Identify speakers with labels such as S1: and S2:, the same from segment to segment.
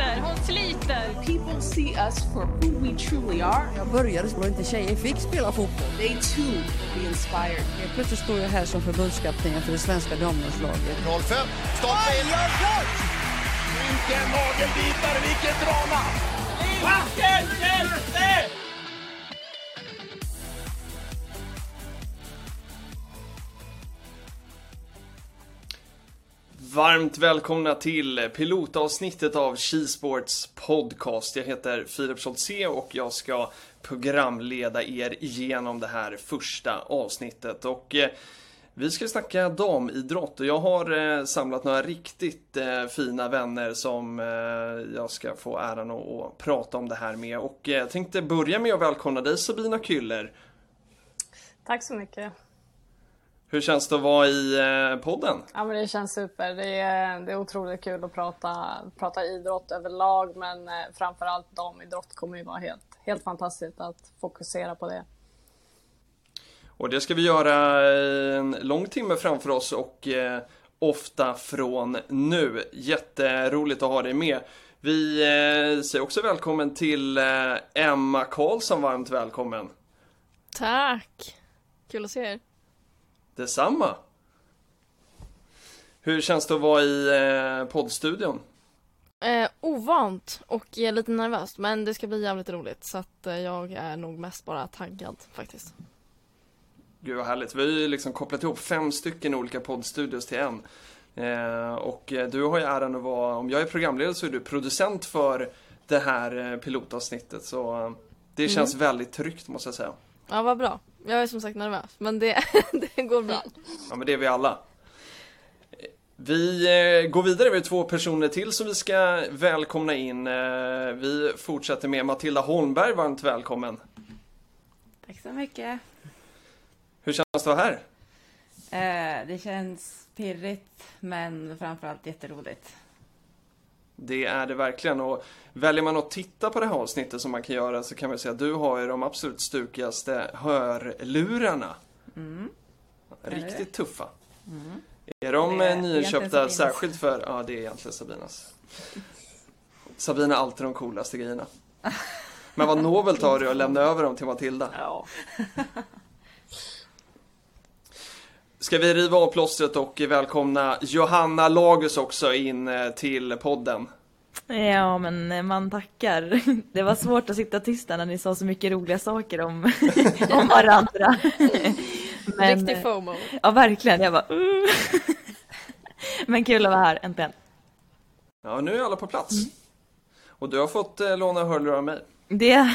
S1: sliter, hon sliter.
S2: People see us for who we truly are.
S3: Jag började och inte tjejer fick spela fotboll.
S2: They too will be inspired.
S3: Helt plötsligt står jag här som förbundskapten för det svenska damlandslaget.
S4: 05, stolpe in. Vilken nagelbitare, vilket drama!
S5: Varmt välkomna till pilotavsnittet av Skisports podcast. Jag heter Filip Scholtze och jag ska programleda er igenom det här första avsnittet. Och eh, vi ska snacka damidrott och jag har eh, samlat några riktigt eh, fina vänner som eh, jag ska få äran att, att prata om det här med. Och jag tänkte börja med att välkomna dig Sabina Küller.
S6: Tack så mycket.
S5: Hur känns det att vara i eh, podden?
S6: Ja, men det känns super. Det är, det är otroligt kul att prata, prata idrott överlag, men eh, framförallt damidrott kommer ju vara helt, helt fantastiskt att fokusera på det.
S5: Och det ska vi göra en lång timme framför oss och eh, ofta från nu. Jätteroligt att ha dig med. Vi eh, säger också välkommen till eh, Emma Karlsson, varmt välkommen.
S7: Tack! Kul att se er.
S5: Detsamma. Hur känns det att vara i eh, poddstudion?
S7: Eh, ovant och eh, lite nervöst men det ska bli jävligt roligt så att eh, jag är nog mest bara taggad faktiskt.
S5: Gud vad härligt. Vi har ju liksom kopplat ihop fem stycken olika poddstudios till en. Eh, och eh, du har ju äran att vara, om jag är programledare så är du producent för det här eh, pilotavsnittet. Så det känns väldigt tryggt måste jag säga.
S7: Ja vad bra. Jag är som sagt nervös men det, det går bra.
S5: Ja men det är vi alla. Vi eh, går vidare, vi har två personer till som vi ska välkomna in. Eh, Vi fortsätter med Matilda Holmberg, varmt välkommen.
S8: Tack så mycket.
S5: Hur känns det att vara här?
S8: Eh, det känns pirrigt, men framförallt jätteroligt.
S5: Det är det verkligen och väljer man att titta på det här avsnittet som man kan göra så kan man säga att du har ju de absolut stukigaste hörlurarna. Riktigt tuffa. Är de
S8: Det är
S5: eh, nyinköpta särskilt för, ja det är egentligen Sabinas. Sabina har alltid de coolaste grejerna. Men vad nobelt har du att lämna över dem till Matilda.
S6: Ja.
S5: Ska vi riva av plåstret och välkomna Johanna Lagus också in eh, till podden.
S9: Ja, men eh, man tackar. Det var svårt att sitta tyst där när ni sa så mycket roliga saker om, om varandra. Men,
S7: Riktig FOMO.
S9: ja, verkligen. Jag bara, uh. Men kul att vara här, äntligen.
S5: Ja, nu är alla på plats. Och du har fått eh, låna hörlurar av mig.
S9: Det,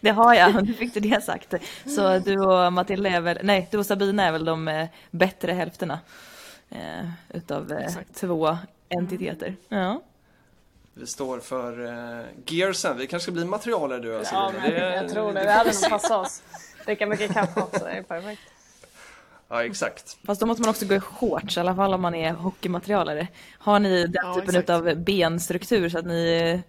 S9: det har jag, nu fick du det sagt. Så du och Matilda är väl, nej, du och Sabina är väl de eh, bättre hälfterna eh, utav eh, två entiteter. Ja.
S5: Vi står för eh, gearsen. Vi kanske ska bli materialare du och
S6: Ja,
S5: Sabina.
S6: men jag tror det. Det hade nog passat oss. Dricka mycket kaffe också, det är perfekt.
S5: Ja, exakt.
S9: Fast då måste man också gå i shorts, i alla fall om man är hockeymaterialare. Har ni den
S7: Ja,
S9: typen
S7: exakt.
S9: av benstruktur så att ni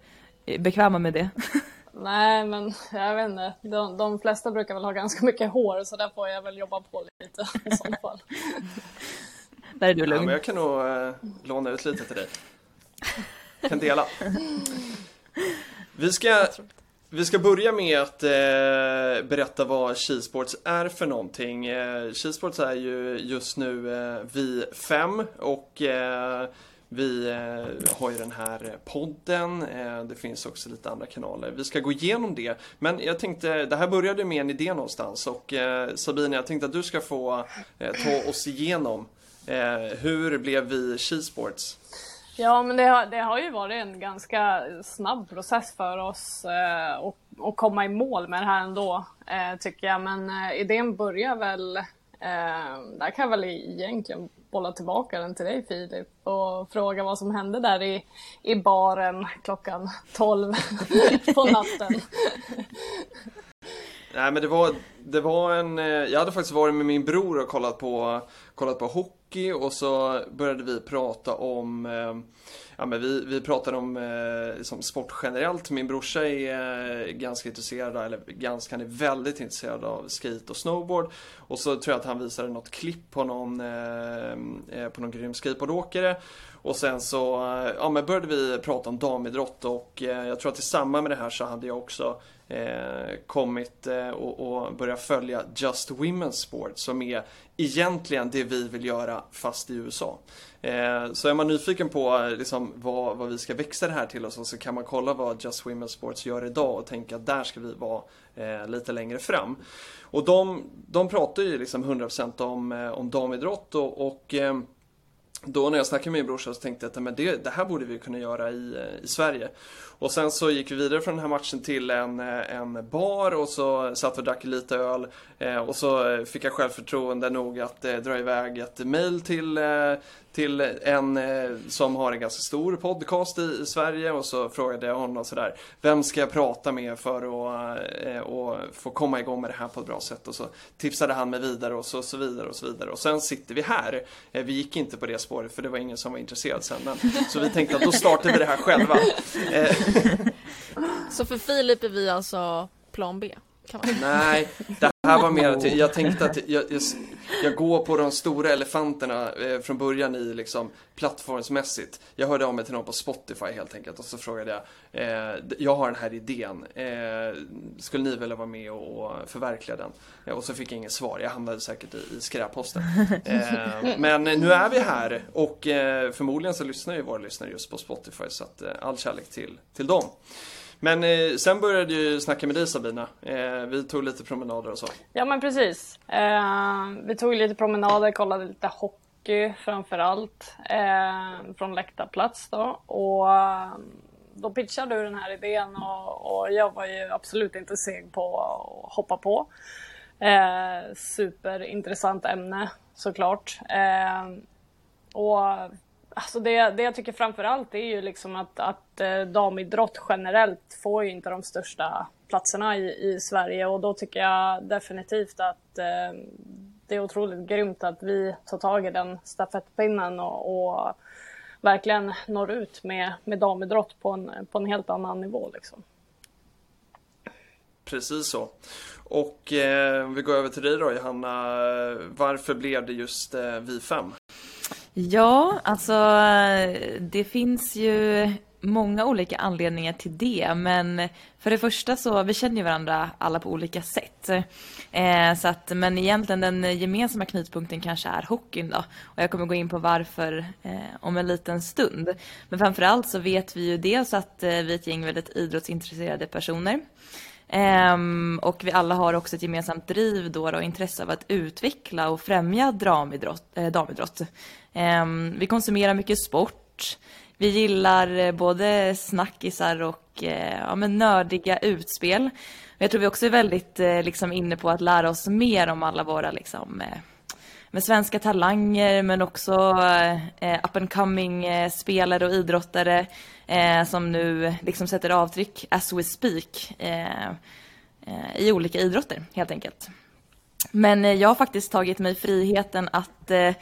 S9: är bekväma med det?
S6: Nej, men jag vet inte. De, de flesta brukar väl ha ganska mycket hår, så där får jag väl jobba på lite i så fall.
S9: Där är du
S5: Ja,
S9: lugn.
S5: men jag kan nog eh, låna ut lite till dig. Kan dela. Vi ska, vi ska börja med att eh, berätta vad Skisports är för någonting. Eh, Skisports är ju just nu eh, vi fem och eh, vi eh, har ju den här eh, podden. Eh, det finns också lite andra kanaler. Vi ska gå igenom det. Men jag tänkte, det här började med en idé någonstans och Sabine, jag tänkte att du ska få ta oss igenom hur blev vi Skisports?
S6: Ja, men det har, det har ju varit en ganska snabb process för oss eh, att, komma i mål med det här ändå, eh, tycker jag. Men eh, idén börjar väl, eh, där kan jag väl egentligen bolla tillbaka den till dig Filip och fråga vad som hände där i, i baren klockan 12 på natten.
S5: Nej men det var, det var en, eh, jag hade faktiskt varit med min bror och kollat på, kollat på hockey hockey och så började vi prata om eh, Ja, men vi, vi pratade om eh, som sport generellt. Min brorsa är eh, ganska intresserad, eller ganska, han är väldigt intresserad av skate och snowboard. Och så tror jag att han visade något klipp på någon, eh, eh på någon grym skateboardåkare. Och sen så eh, ja, men började vi prata om damidrott och eh, jag tror att i samband med det här så hade jag också eh, kommit eh, och, och börjat följa Just Women's Sport som är egentligen det vi vill göra fast i USA. Eh, så är man nyfiken på eh, liksom, vad, vad vi ska växa det här till och så, så kan man kolla vad Just Women's Sports gör idag och tänka att där ska vi vara eh, lite längre fram. Och de, de pratar ju liksom 100% om, eh, om damidrott och, och eh, då när jag snackade med min brorsa så tänkte jag att men det, det här borde vi kunna göra i, eh, i Sverige. Och sen så gick vi vidare från den här matchen till en, eh, en bar och så satt vi och drack lite öl. Eh, och så fick jag självförtroende nog att eh, dra iväg ett mail till, eh, till en eh, som har en ganska stor podcast i, i, Sverige och så frågade jag honom sådär Vem ska jag prata med för att eh, och få komma igång med det här på ett bra sätt? Och så tipsade han mig vidare och så, så vidare och så vidare. Och sen sitter vi här. Eh, vi gick inte på det spåret för det var ingen som var intresserad sen. Men, så vi tänkte att då startar vi det här själva.
S7: Eh, så för Filip är vi alltså plan B?
S5: Nej, det här var mer att jag tänkte att jag, jag, jag går på de stora elefanterna eh, från början i liksom plattformsmässigt. Jag hörde av mig till någon på Spotify helt enkelt och så frågade jag eh, Jag har den här idén. Eh, skulle ni vilja vara med och, och förverkliga den? Eh, och så fick jag inget svar. Jag hamnade säkert i, i skräpposten. Eh, men nu är vi här och eh, förmodligen så lyssnar ju våra lyssnare just på Spotify så att all kärlek till, till dem. Men eh, sen började jag snacka med dig Sabina. Eh, vi tog lite promenader och så.
S6: Ja men precis. Eh, vi tog lite promenader, kollade lite hockey framför allt. Eh, från läktarplats då. Och eh, då pitchade du den här idén och, och, jag var ju absolut inte seg på att hoppa på. Eh, superintressant ämne såklart. Eh, och Alltså det, det jag tycker framför allt är ju liksom att, att eh, damidrott generellt får ju inte de största platserna i, i Sverige och då tycker jag definitivt att eh, det är otroligt grymt att vi tar tag i den stafettpinnen och, och verkligen når ut med, med damidrott på en, på en helt annan nivå. Liksom.
S5: Precis så. Och eh, vi går över till dig då Johanna. Varför blev det just eh, vi fem?
S9: Ja, alltså det finns ju många olika anledningar till det. Men för det första så, vi känner ju varandra alla på olika sätt. Eh, så att, men egentligen den gemensamma knutpunkten kanske är hockeyn då. Och jag kommer gå in på varför eh, om en liten stund. Men framförallt så vet vi ju dels att eh, vi är ett gäng väldigt idrottsintresserade personer. Um, och vi alla har också ett gemensamt driv då och intresse av att utveckla och främja damidrott. Eh, damidrott. Um, vi konsumerar mycket sport. Vi gillar eh, både snackisar och eh, ja, men nördiga utspel. Jag tror vi också är väldigt eh, liksom inne på att lära oss mer om alla våra liksom, eh, med svenska talanger men också eh, up and coming eh, spelare och idrottare eh, som nu liksom sätter avtryck as we speak eh, eh, i olika idrotter helt enkelt. Men eh, jag har faktiskt tagit mig friheten att eh,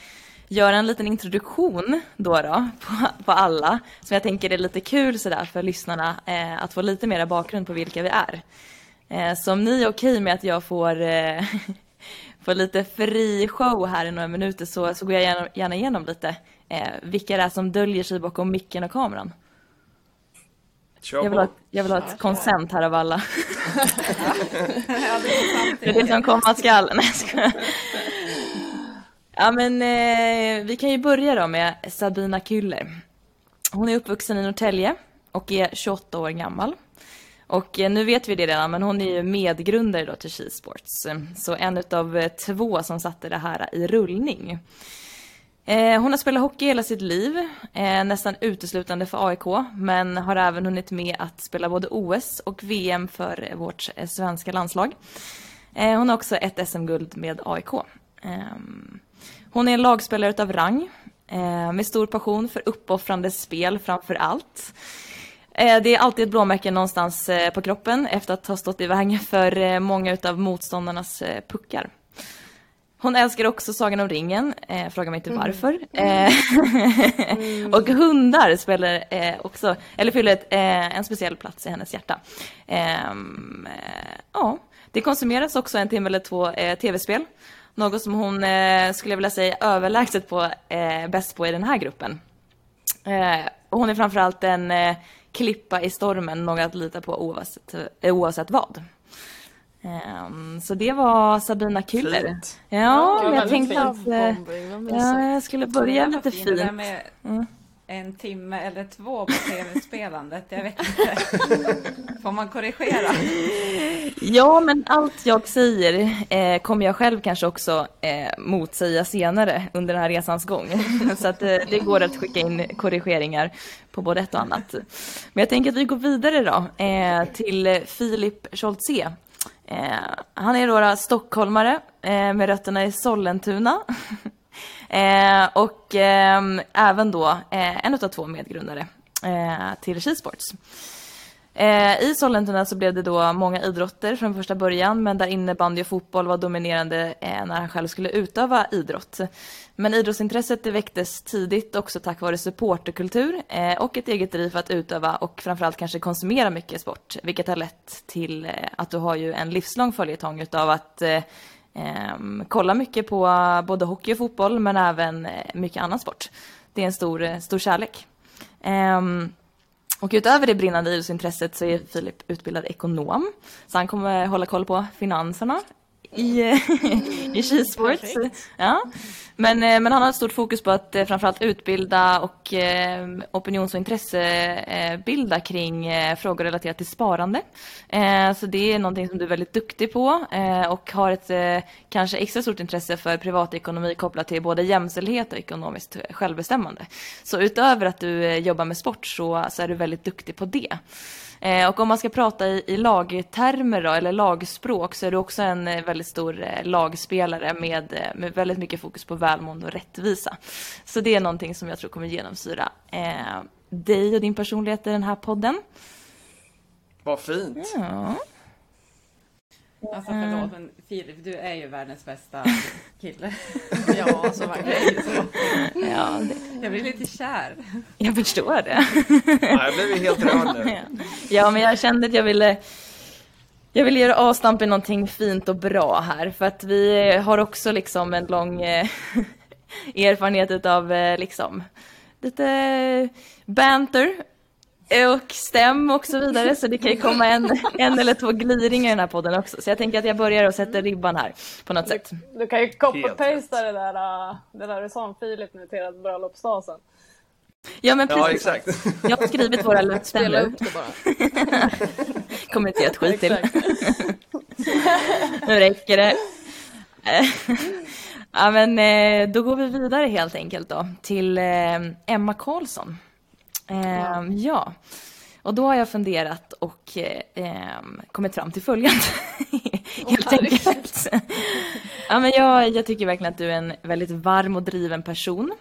S9: göra en liten introduktion då, då på, på alla som jag tänker är lite kul sådär för lyssnarna eh, att få lite mera bakgrund på vilka vi är. Eh, så om ni är okej med att jag får få lite fri show här i några minuter så, så går jag gärna, gärna igenom lite eh, vilka det är som döljer sig bakom micken och kameran. Jag vill, ha, jag vill ha ett konsent här av alla. det är det som komma skall. Nej, ska. Ja, men eh, vi kan ju börja då med Sabina Küller. Hon är uppvuxen i Norrtälje och är 28 år gammal. Och eh, nu vet vi det redan, men hon är ju medgrundare då till Sports. Mm, så en av eh, två som satte det här i rullning. Eh, hon har spelat hockey hela sitt liv, nästan uteslutande för AIK, men har även hunnit med att spela både OS och VM för vårt svenska landslag. Hon har också ett SM-guld med AIK. Ehm, hon är en lagspelare av rang, med stor passion för uppoffrande spel framför allt. Eh, det är alltid ett blåmärke någonstans eh, på kroppen efter att ha stått i vägen för eh, många av motståndarnas puckar. Hon älskar också Sagan om ringen, eh, fråga mig inte
S7: Mm.
S9: varför. Eh, och hundar spelar eh, också, eller fyller ett, eh, en speciell plats i hennes hjärta. Ehm, eh, ja, det konsumeras också en timme eller två tv-spel. Något som hon, skulle jag vilja säga, överlägset på, bäst på i den här gruppen. Och hon är framförallt en klippa i stormen, något att lita på oavsett, oavsett vad. Ehm, så det var Sabina Küller.
S5: Fint.
S9: Ja,
S6: Ja,
S9: men jag tänkte
S6: fint.
S9: att eh, ja, jag skulle börja lite
S8: fint. Det där
S9: fint.
S8: En timme eller två på tv-spelandet, jag vet inte. Får man korrigera?
S9: Ja, men allt jag säger eh, kommer jag själv kanske också eh, motsäga senare under den här resans gång. Så att eh, det går att skicka in korrigeringar på både ett och annat. Men jag tänker att vi går vidare då eh, till Filip Scholtze. Eh, han är då stockholmare eh, med rötterna i Sollentuna. Eh, och eh, även då eh, en av två medgrundare eh, till Skisports. Eh, I Sollentuna så blev det då många idrotter från första början, men där innebandy och fotboll var dominerande eh, när han själv skulle utöva idrott. Men idrottsintresset det väcktes tidigt också tack vare supporterkultur eh, och ett eget driv att utöva och framförallt kanske konsumera mycket sport, vilket har lett till eh, att du har ju en livslång följetong utav att eh, eh, mycket på både hockey och fotboll, men även eh, mycket annan sport. Det är en stor, eh, stor kärlek. Ehm, och utöver det brinnande idrottsintresset så är Filip utbildad ekonom. Så han kommer hålla koll på finanserna i, i skisports. Ja. Men, eh, men han har ett stort fokus på att eh, framförallt utbilda och eh, opinions och intressebilda kring frågor relaterat till sparande. Så det är någonting som du är väldigt duktig på och har ett kanske extra stort intresse för privatekonomi kopplat till både jämställdhet och ekonomiskt självbestämmande. Så utöver att du jobbar med sport så, så är du väldigt duktig på det. Eh, och om man ska prata i, i lagtermer då, eller lagspråk så är du också en eh, väldigt stor eh, lagspelare med, eh, med väldigt mycket fokus på välmående och rättvisa. Så det är någonting som jag tror kommer genomsyra eh, dig och din personlighet i den här podden.
S5: Vad fint.
S9: Ja.
S8: Alltså förlåt, men Filip, du är ju världens bästa kille.
S7: Ja, alltså verkligen.
S9: Ja, det,
S8: Jag blir lite kär.
S9: jag förstår det.
S5: Ja, jag blev ju helt rörd nu.
S9: Ja, men jag kände att jag ville jag vill göra avstamp i någonting fint och bra här för att vi har också liksom en lång eh, erfarenhet av eh, liksom lite banter och stäm och så vidare så det kan ju komma en, en eller två gliringar i den här podden också. Så jag tänker att jag börjar och sätter ribban här på något sätt.
S6: Du kan ju copy-pasta det där, äh, det där du sa om Filip nu till ett bröllopsdag sen.
S9: Ja men
S5: Ja,
S9: precis.
S5: exakt.
S9: Jag har skrivit våra
S7: Spela
S9: löpstämmor.
S7: upp det bara.
S9: Kommer inte ge ett skit till. Nu räcker det. Ja, men eh, då går vi vidare helt enkelt då till eh, Emma Karlsson. Eh, ja. och då har jag funderat och eh, kommit fram till följande. helt enkelt. ja, men jag, jag tycker verkligen att du är en väldigt varm och driven person.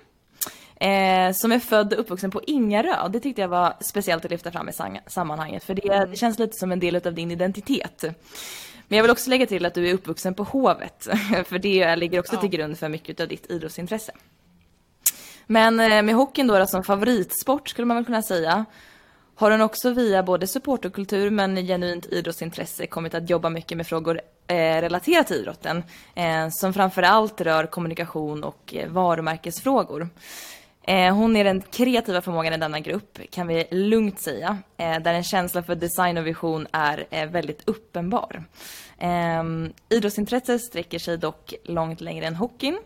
S9: Eh, som är född och uppvuxen på Ingarö. Det tyckte jag var speciellt att lyfta fram i sammanhanget. För det, det känns lite som en del av din identitet. Men jag vill också lägga till att du är uppvuxen på Hovet. För det ligger också till grund för mycket av ditt idrottsintresse. Men eh, med hockeyn då, då som favoritsport skulle man väl kunna säga. Har hon också via både supporterkultur men genuint idrottsintresse kommit att jobba mycket med frågor eh, relaterat till idrotten. Eh, som framförallt rör kommunikation och eh, varumärkesfrågor. Eh, hon är den kreativa förmågan i denna grupp, kan vi lugnt säga. Eh, där en känsla för design och vision är eh, väldigt uppenbar. Eh, idrottsintresset sträcker sig dock långt längre än hockeyn.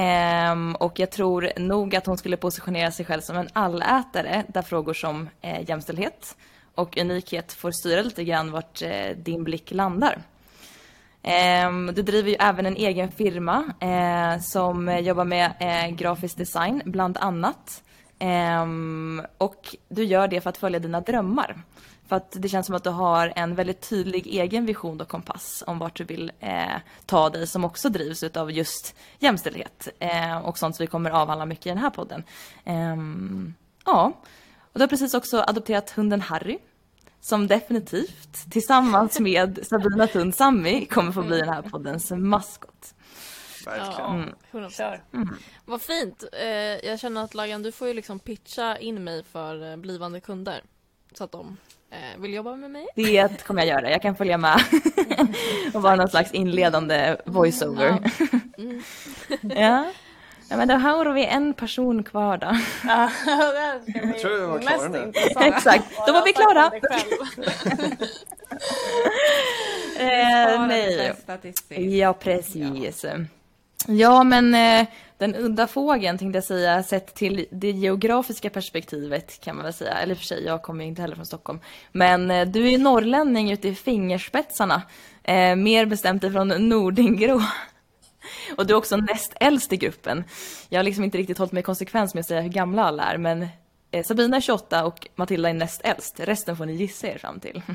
S9: Ehm, och jag tror nog att hon skulle positionera sig själv som en allätare där frågor som eh, jämställdhet och unikhet får styra lite grann vart eh, din blick landar. Ehm, du driver ju även en egen firma eh, som jobbar med eh, grafisk design bland annat. Ehm, och du gör det för att följa dina drömmar. För att det känns som att du har en väldigt tydlig egen vision och kompass om vart du vill eh, ta dig som också drivs av just jämställdhet eh, och sånt som vi kommer avhandla mycket i den här podden. Ehm, ja, och du har precis också adopterat hunden Harry som definitivt tillsammans med Sabina Thun Sammi kommer få bli den här poddens maskot.
S5: verkligen.
S7: Ja,
S9: Mm.
S7: 100%.
S6: Kör.
S7: Vad fint. Eh, jag känner att Lagan, du får ju liksom pitcha in mig för eh, blivande kunder. Så att de eh, vill jobba med mig.
S9: Det kommer jag göra. Jag kan följa med och vara någon slags inledande voiceover.
S7: Mm.
S9: Ja. ja, men då har vi en person kvar då.
S6: Ja, det
S5: Jag tror vi var klara nu.
S9: Exakt, då var vi klara. Eh, nej. Ja, precis. Ja, Ja, men eh, den udda fågeln tänkte jag säga, sett till det geografiska perspektivet kan man väl säga. Eller i och för sig, jag kommer ju inte heller från Stockholm. Men eh, du är ju norrlänning ute i fingerspetsarna. Eh, mer bestämt ifrån Nordingrå. Och du är också näst äldst i gruppen. Jag har liksom inte riktigt hållit mig konsekvens med att säga hur gamla alla är, men eh, Sabina är 28 och Matilda är näst äldst. Resten får ni gissa er fram till.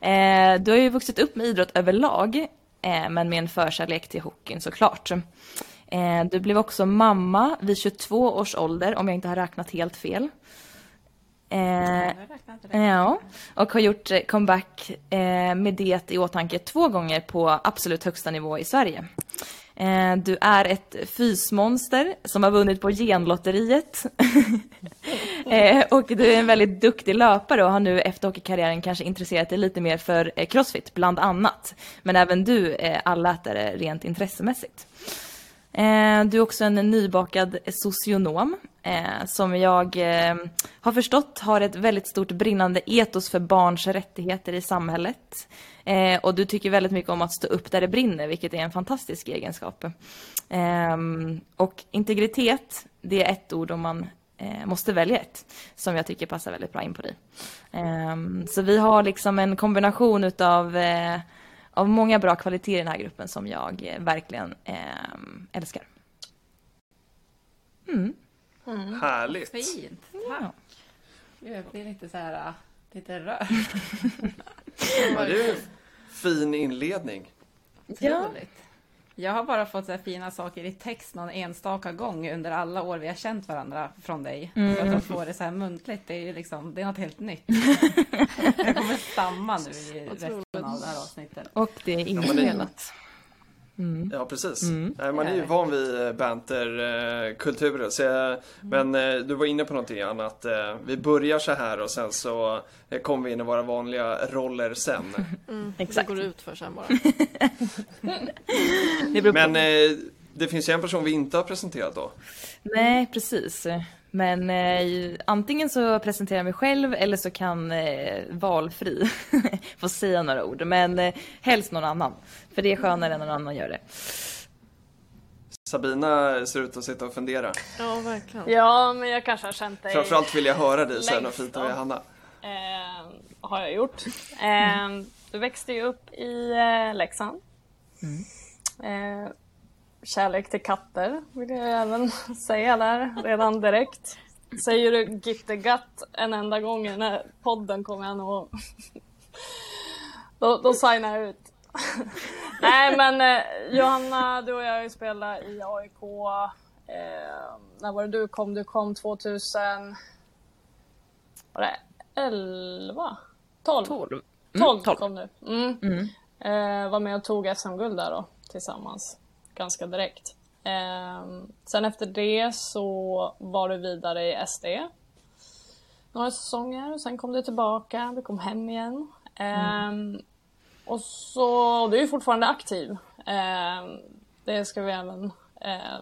S9: Eh, du har ju vuxit upp med idrott överlag, men med en förkärlek till hockeyn såklart. Eh, du blev också mamma vid 22 års ålder, om jag inte har räknat helt fel. Eh,
S8: det.
S9: Ja, och har gjort eh, comeback eh, med det i åtanke två gånger på absolut högsta nivå i Sverige. Eh, Du är ett fysmonster som har vunnit på genlotteriet. Eh, och du är en väldigt duktig löpare och har nu efter hockeykarriären kanske intresserat dig lite mer för eh, crossfit, bland annat. Men även du är allätare rent intressemässigt. Eh, Du är också en nybakad socionom eh, som jag eh, har förstått har ett väldigt stort brinnande etos för barns rättigheter i samhället. Eh, Och du tycker väldigt mycket om att stå upp där det brinner, vilket är en fantastisk egenskap. Ehm, och integritet, det är ett ord om man eh, måste välja ett, som jag tycker passar väldigt bra in på dig. Ehm, så vi har liksom en kombination utav eh, av många bra kvaliteter i den här gruppen som jag eh, verkligen eh, älskar. Mm.
S5: Härligt.
S8: Fint.
S9: Ja.
S8: Jag blir lite så här, äh, lite rörd.
S5: Ja, det är en fin inledning.
S9: Ja.
S8: Jag har bara fått så här fina saker i text någon enstaka gång under alla år vi har känt varandra från dig.
S9: Mm.
S8: Så att jag får det så här muntligt, det är ju liksom, det är något helt nytt. jag kommer stamma nu i resten av det här avsnittet.
S9: Och det är inspelat. Mm.
S5: Ja, precis.
S9: Mm.
S5: Man är ju van vid eh, banterkulturen. Så jag, men eh, du var inne på någonting annat. Eh, Vi börjar så här och sen så kommer vi in i våra vanliga roller sen.
S7: Mm.
S9: Exakt.
S7: Det går ut för sen bara.
S5: Men det finns ju en person vi inte har presenterat då.
S9: Nej, precis. Men eh, antingen så presenterar jag mig själv eller så kan eh, valfri få säga några ord. Men eh, helst någon annan. För det är skönare när någon annan gör det.
S5: Sabina ser ut att sitta och fundera.
S7: Ja, verkligen.
S6: Ja, men jag kanske har känt dig...
S5: Framförallt vill jag höra dig säga något fint om Johanna.
S6: Eh, har jag gjort. Eh, du växte ju upp i eh, Leksand. Eh, kärlek till katter vill jag även säga där redan direkt. Säger du gittegatt en enda gång i den här podden kommer jag nog... då, då signar jag ut. Nej men eh, Johanna, du och jag har ju spelat i AIK. Eh, när var det du kom? Du kom 2000... Var det 11? 12?
S9: 12.
S6: 12,
S9: tolv.
S6: kom du. Mm.
S9: Mm.
S6: Eh, var med och tog SM-guld där då tillsammans. Ganska direkt. Eh, sen efter det så var du vidare i SD. Några säsonger. Sen kom du tillbaka. Du kom hem igen. Eh, Och så, du är fortfarande aktiv. Eh, det ska vi även eh,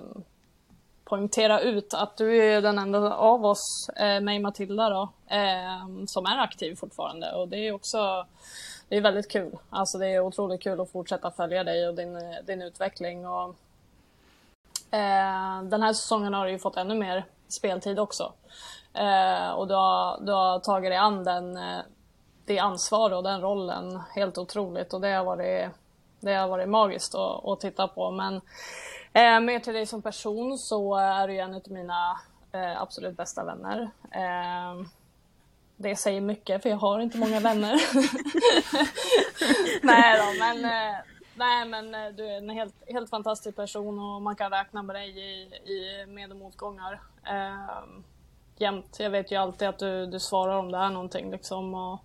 S6: poängtera ut att du är den enda av oss, eh, mig och Matilda då, eh, som är aktiv fortfarande. Och det är också det är väldigt kul. Alltså det är otroligt kul att fortsätta följa dig och din, eh, din utveckling. Och, eh, den här säsongen har du ju fått ännu mer speltid också. Eh, och du har, du har tagit dig an den, eh, det ansvar och den rollen helt otroligt. Och det har varit, det har varit magiskt att, att titta på. Men eh, mer till dig som person så eh, är du ju en av mina eh, absolut bästa vänner. Det säger mycket för jag har inte många vänner. nej då, men, eh, nej, men eh, du är en helt, helt fantastisk person och man kan räkna med dig i, i med och motgångar. Eh, jämt. Jag vet ju alltid att du, du svarar om det är någonting liksom. Och,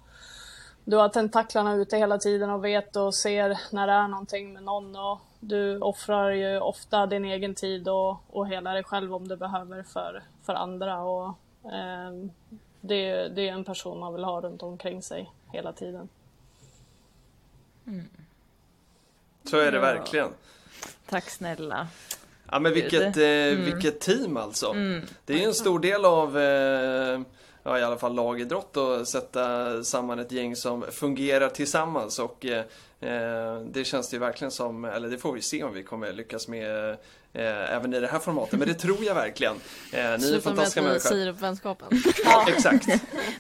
S6: du har tentaklarna ute hela tiden och vet och ser när det är någonting med någon och du offrar ju ofta din egen tid och, och hela dig själv om du behöver för, för andra och eh, det, det är en person man vill ha runt omkring sig hela tiden.
S9: Mm.
S5: Så är det
S9: Ja.
S5: verkligen.
S9: Tack snälla.
S5: Ja men vilket, eh,
S9: Mm.
S5: vilket team alltså.
S9: Mm.
S5: Det är ju en stor del av eh, ja, i alla fall lagidrott att sätta samman ett gäng som fungerar tillsammans och eh, eh, det känns det ju verkligen som, eller det får vi se om vi kommer lyckas med eh, även i det här formatet, men det tror jag verkligen. Eh, ni är
S7: Sluta med att
S5: fantastiska människor.
S7: säger upp vänskapen.
S5: Ja, exakt.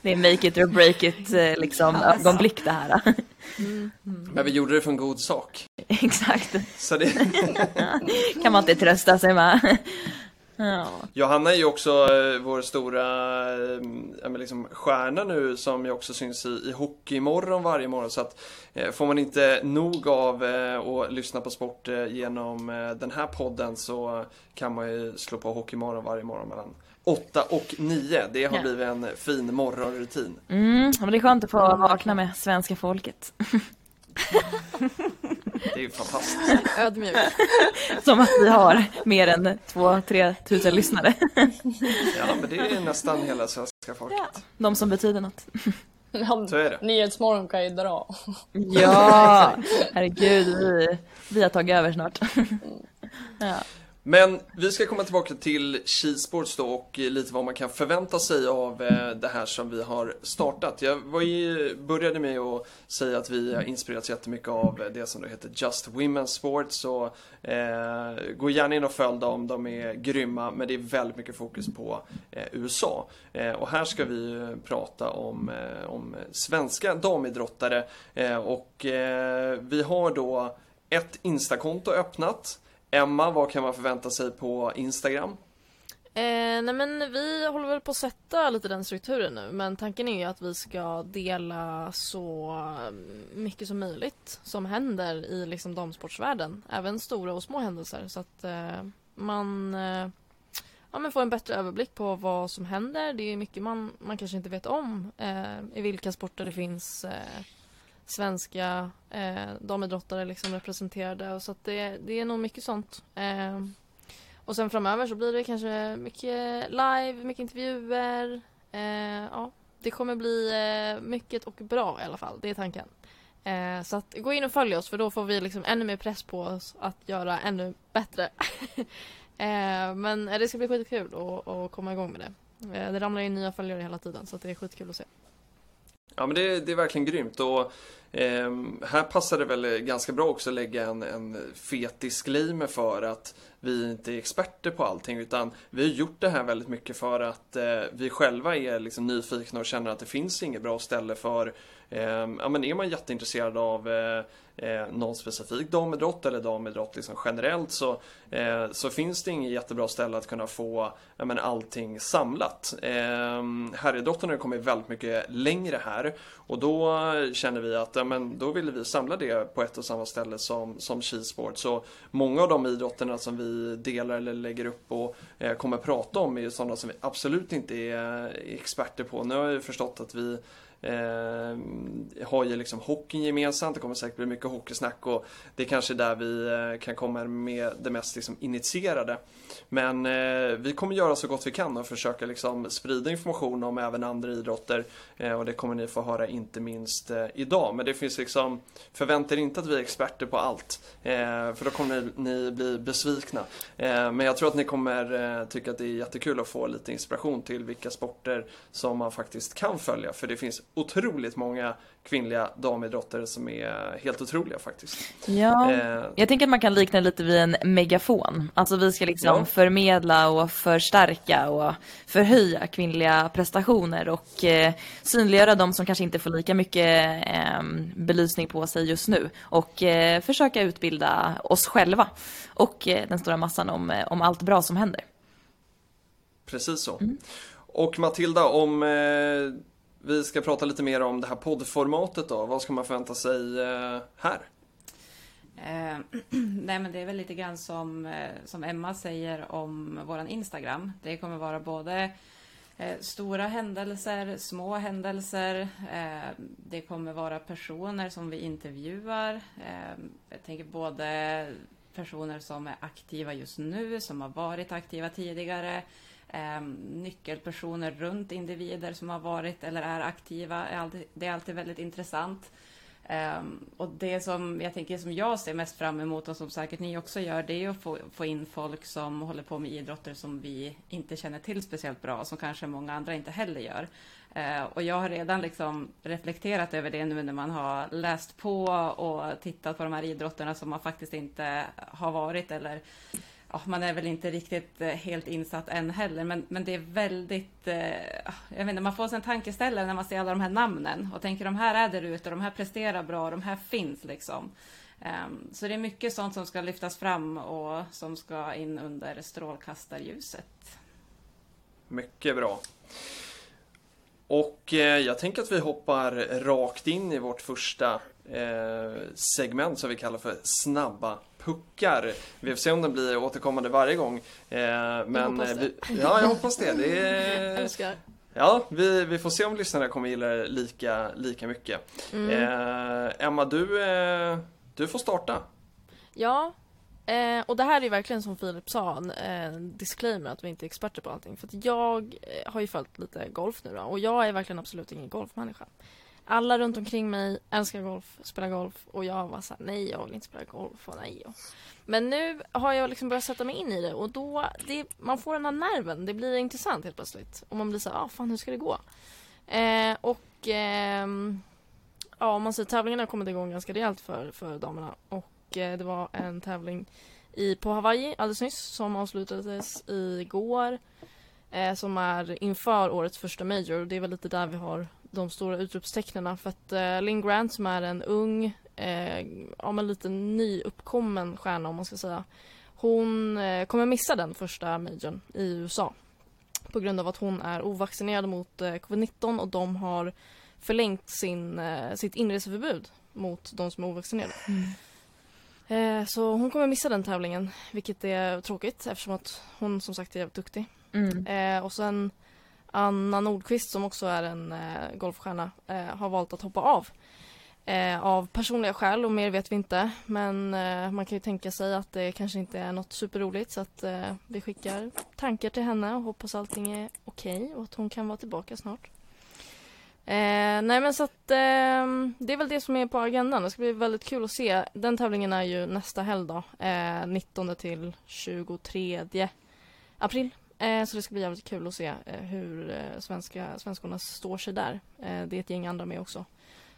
S9: Det är make it or break it eh, liksom ögonblick det här.
S5: Men vi gjorde det för en god sak.
S9: Exakt.
S5: Så det...
S9: kan man inte trösta sig med. Ja.
S5: Johanna är ju också eh, vår stora eh, liksom stjärna nu som ju också syns i, i Hockeymorgon varje morgon. Så att eh, får man inte nog av eh, att lyssna på sport eh, genom den här podden så kan man ju slå på Hockeymorgon varje morgon mellan 8 och 9. Det har
S9: Ja.
S5: blivit en fin morgonrutin.
S9: Mm, men det är skönt att få vakna med svenska folket.
S5: Det är ju fantastiskt.
S7: Ödmjuk.
S9: Som att vi har mer än 2-3 tusen lyssnare.
S5: Ja, men det är nästan hela svenska folket.
S9: De som betyder något.
S5: Så är det.
S6: Nyhetsmorgon kan ju dra.
S9: Ja, herregud, vi, vi har tagit över snart. Ja.
S5: Men vi ska komma tillbaka till Skisports då och lite vad man kan förvänta sig av eh, det här som vi har startat. Jag var ju, började med att säga att vi har inspirerats jättemycket av det som då heter Just Women's Sports. Så eh, gå gärna in och följ dem, de är grymma men det är väldigt mycket fokus på eh, USA. Eh, och här ska vi ju prata om, eh, om svenska damidrottare eh, och eh, vi har då ett Instakonto öppnat. Emma, vad kan man förvänta sig på Instagram?
S7: Eh, nej men vi håller väl på att sätta lite den strukturen nu men tanken är ju att vi ska dela så mycket som möjligt som händer i liksom damsportsvärlden. Även stora och små händelser så att eh, man eh, ja, men får en bättre överblick på vad som händer. Det är mycket man, man kanske inte vet om eh, i vilka sporter det finns eh, svenska eh, damidrottare liksom representerade. Och så att det, det är nog mycket sånt. Eh, och sen framöver så blir det kanske mycket live, mycket intervjuer. Eh, ja, det kommer bli eh, mycket och bra i alla fall. Det är tanken. Eh, så att gå in och följ oss för då får vi liksom ännu mer press på oss att göra ännu bättre. eh, men eh, det ska bli skitkul att, att komma igång med det. Eh, det ramlar in nya följare hela tiden så att det är skitkul att se.
S5: Ja men det, det är verkligen grymt. Och eh, här passar det väl ganska bra också att lägga en, en fet disclaimer för att vi inte är experter på allting utan vi har gjort det här väldigt mycket för att eh, vi själva är liksom nyfikna och känner att det finns inget bra ställe för Ehm, ja men är man jätteintresserad av eh, eh, någon specifik damidrott eller damidrott liksom generellt så, eh, så finns det inget jättebra ställe att kunna få eh, men allting samlat. Eh, herridrotten har kommit väldigt mycket längre här och då känner vi att eh, men då vill vi samla det på ett och samma ställe som, som skisport. Så många av de idrotterna som vi delar eller lägger upp och eh, kommer prata om är ju sådana som vi absolut inte är experter på. Nu har jag ju förstått att vi Eh, har ju liksom hockeyn gemensamt, det kommer säkert bli mycket hockeysnack och det är kanske där vi eh, kan komma med det mest liksom initierade. Men eh, vi kommer göra så gott vi kan och försöka liksom sprida information om även andra idrotter eh, och det kommer ni få höra inte minst eh, idag. Men det finns liksom, förvänta er inte att vi är experter på allt eh, för då kommer ni, ni bli besvikna. Eh, men jag tror att ni kommer eh, tycka att det är jättekul att få lite inspiration till vilka sporter som man faktiskt kan följa för det finns otroligt många kvinnliga damidrottare som är helt otroliga faktiskt.
S9: Ja,
S5: Eh,
S9: jag tänker att man kan likna lite vid en megafon. Alltså vi ska liksom
S5: Ja.
S9: förmedla och förstärka och förhöja kvinnliga prestationer och eh, synliggöra de som kanske inte får lika mycket eh, belysning på sig just nu. Och eh, försöka utbilda oss själva och eh, den stora massan om, eh, om allt bra som händer.
S5: Precis så. Och Matilda, om eh, vi ska prata lite mer om det här poddformatet då. Vad ska man förvänta sig eh, här?
S8: Eh, nej men det är väl lite grann som, eh, som Emma säger om våran Instagram. Det kommer vara både Eh, stora händelser, små händelser. Eh, det kommer vara personer som vi intervjuar. Eh, jag tänker både personer som är aktiva just nu, som har varit aktiva tidigare. Eh, nyckelpersoner runt individer som har varit eller är aktiva. Är alltid, det är alltid väldigt intressant. Eh, och det som jag tänker som jag ser mest fram emot och som säkert ni också gör, det är att få, få in folk som håller på med idrotter som vi inte känner till speciellt bra, som kanske många andra inte heller gör. Eh, och jag har redan liksom reflekterat över det nu när man har läst på och tittat på de här idrotterna som man faktiskt inte har varit eller ja, man är väl inte riktigt eh, helt insatt än heller, men, men det är väldigt... Eh, ah, jag vet inte, man får sig en tankeställare när man ser alla de här namnen och tänker de här är där ute, de här presterar bra, de här finns liksom. Ehm, så det är mycket sånt som ska lyftas fram och som ska in under strålkastarljuset.
S5: Mycket bra. Och eh, jag tänker att vi hoppar rakt in i vårt första eh, segment som vi kallar för snabba puckar. Vi får se om den blir återkommande varje gång. Eh, men,
S7: jag hoppas det.
S5: Vi, ja, jag hoppas det. det är,
S7: Älskar.
S5: Ja, vi, vi får se om lyssnarna kommer gilla det lika, lika mycket.
S7: Mm.
S5: Eh, Emma, du, eh, du får starta.
S7: Ja, eh, och det här är verkligen som Filip sa, en eh, disclaimer att vi inte är experter på allting. För att jag eh, har ju följt lite golf nu då, och jag är verkligen absolut ingen golfmänniska. Alla runt omkring mig älskar golf, spelar golf och jag var såhär, nej jag vill inte spela golf och nej. Och. Men nu har jag liksom börjat sätta mig in i det och då, det, man får den här nerven, det blir intressant helt plötsligt. Och man blir såhär, ah fan hur ska det gå? Eh, och eh, ja, om man säger tävlingarna har kommit igång ganska rejält för, för damerna. Och eh, det var en tävling i, på Hawaii alldeles nyss som avslutades igår. Eh, som är inför årets första Major. Och det är väl lite där vi har de stora utropstecknen. För att eh, Lynn Grant som är en ung, eh, ja men lite nyuppkommen stjärna om man ska säga. Hon eh, kommer missa den första Majorn i USA. På grund av att hon är ovaccinerad mot eh, covid-19 och de har förlängt sin, eh, sitt inreseförbud mot de som är ovaccinerade. Eh, så hon kommer missa den tävlingen, vilket är tråkigt eftersom att hon som sagt är jävligt duktig.
S9: Mm.
S7: Eh, och sen Anna Nordqvist som också är en eh, golfstjärna eh, har valt att hoppa av. Eh, av personliga skäl och mer vet vi inte. Men eh, man kan ju tänka sig att det kanske inte är något superroligt så att eh, vi skickar tankar till henne och hoppas allting är okej och att hon kan vara tillbaka snart. Eh, nej men så att eh, det är väl det som är på agendan. Det ska bli väldigt kul att se. Den tävlingen är ju nästa helg då. Eh, 19 till 23 april. Eh, så det ska bli jävligt kul att se eh, hur eh, svenska, svenskorna står sig där. Eh, det är ett gäng andra med också.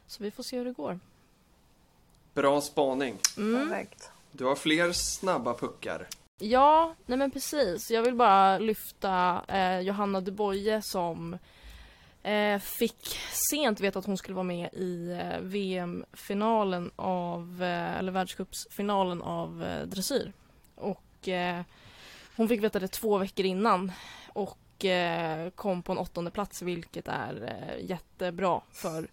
S7: Så vi får se hur det går.
S5: Bra spaning.
S7: Mm.
S6: Perfekt.
S5: Du har fler snabba puckar.
S7: Ja, nej men precis. Jag vill bara lyfta eh, Johanna Duboye som eh, fick sent veta att hon skulle vara med i eh, VM-finalen av, eh, eller världscupsfinalen av eh, dressyr. Och eh, hon fick veta det två veckor innan och eh, kom på en åttonde plats vilket är eh, jättebra för,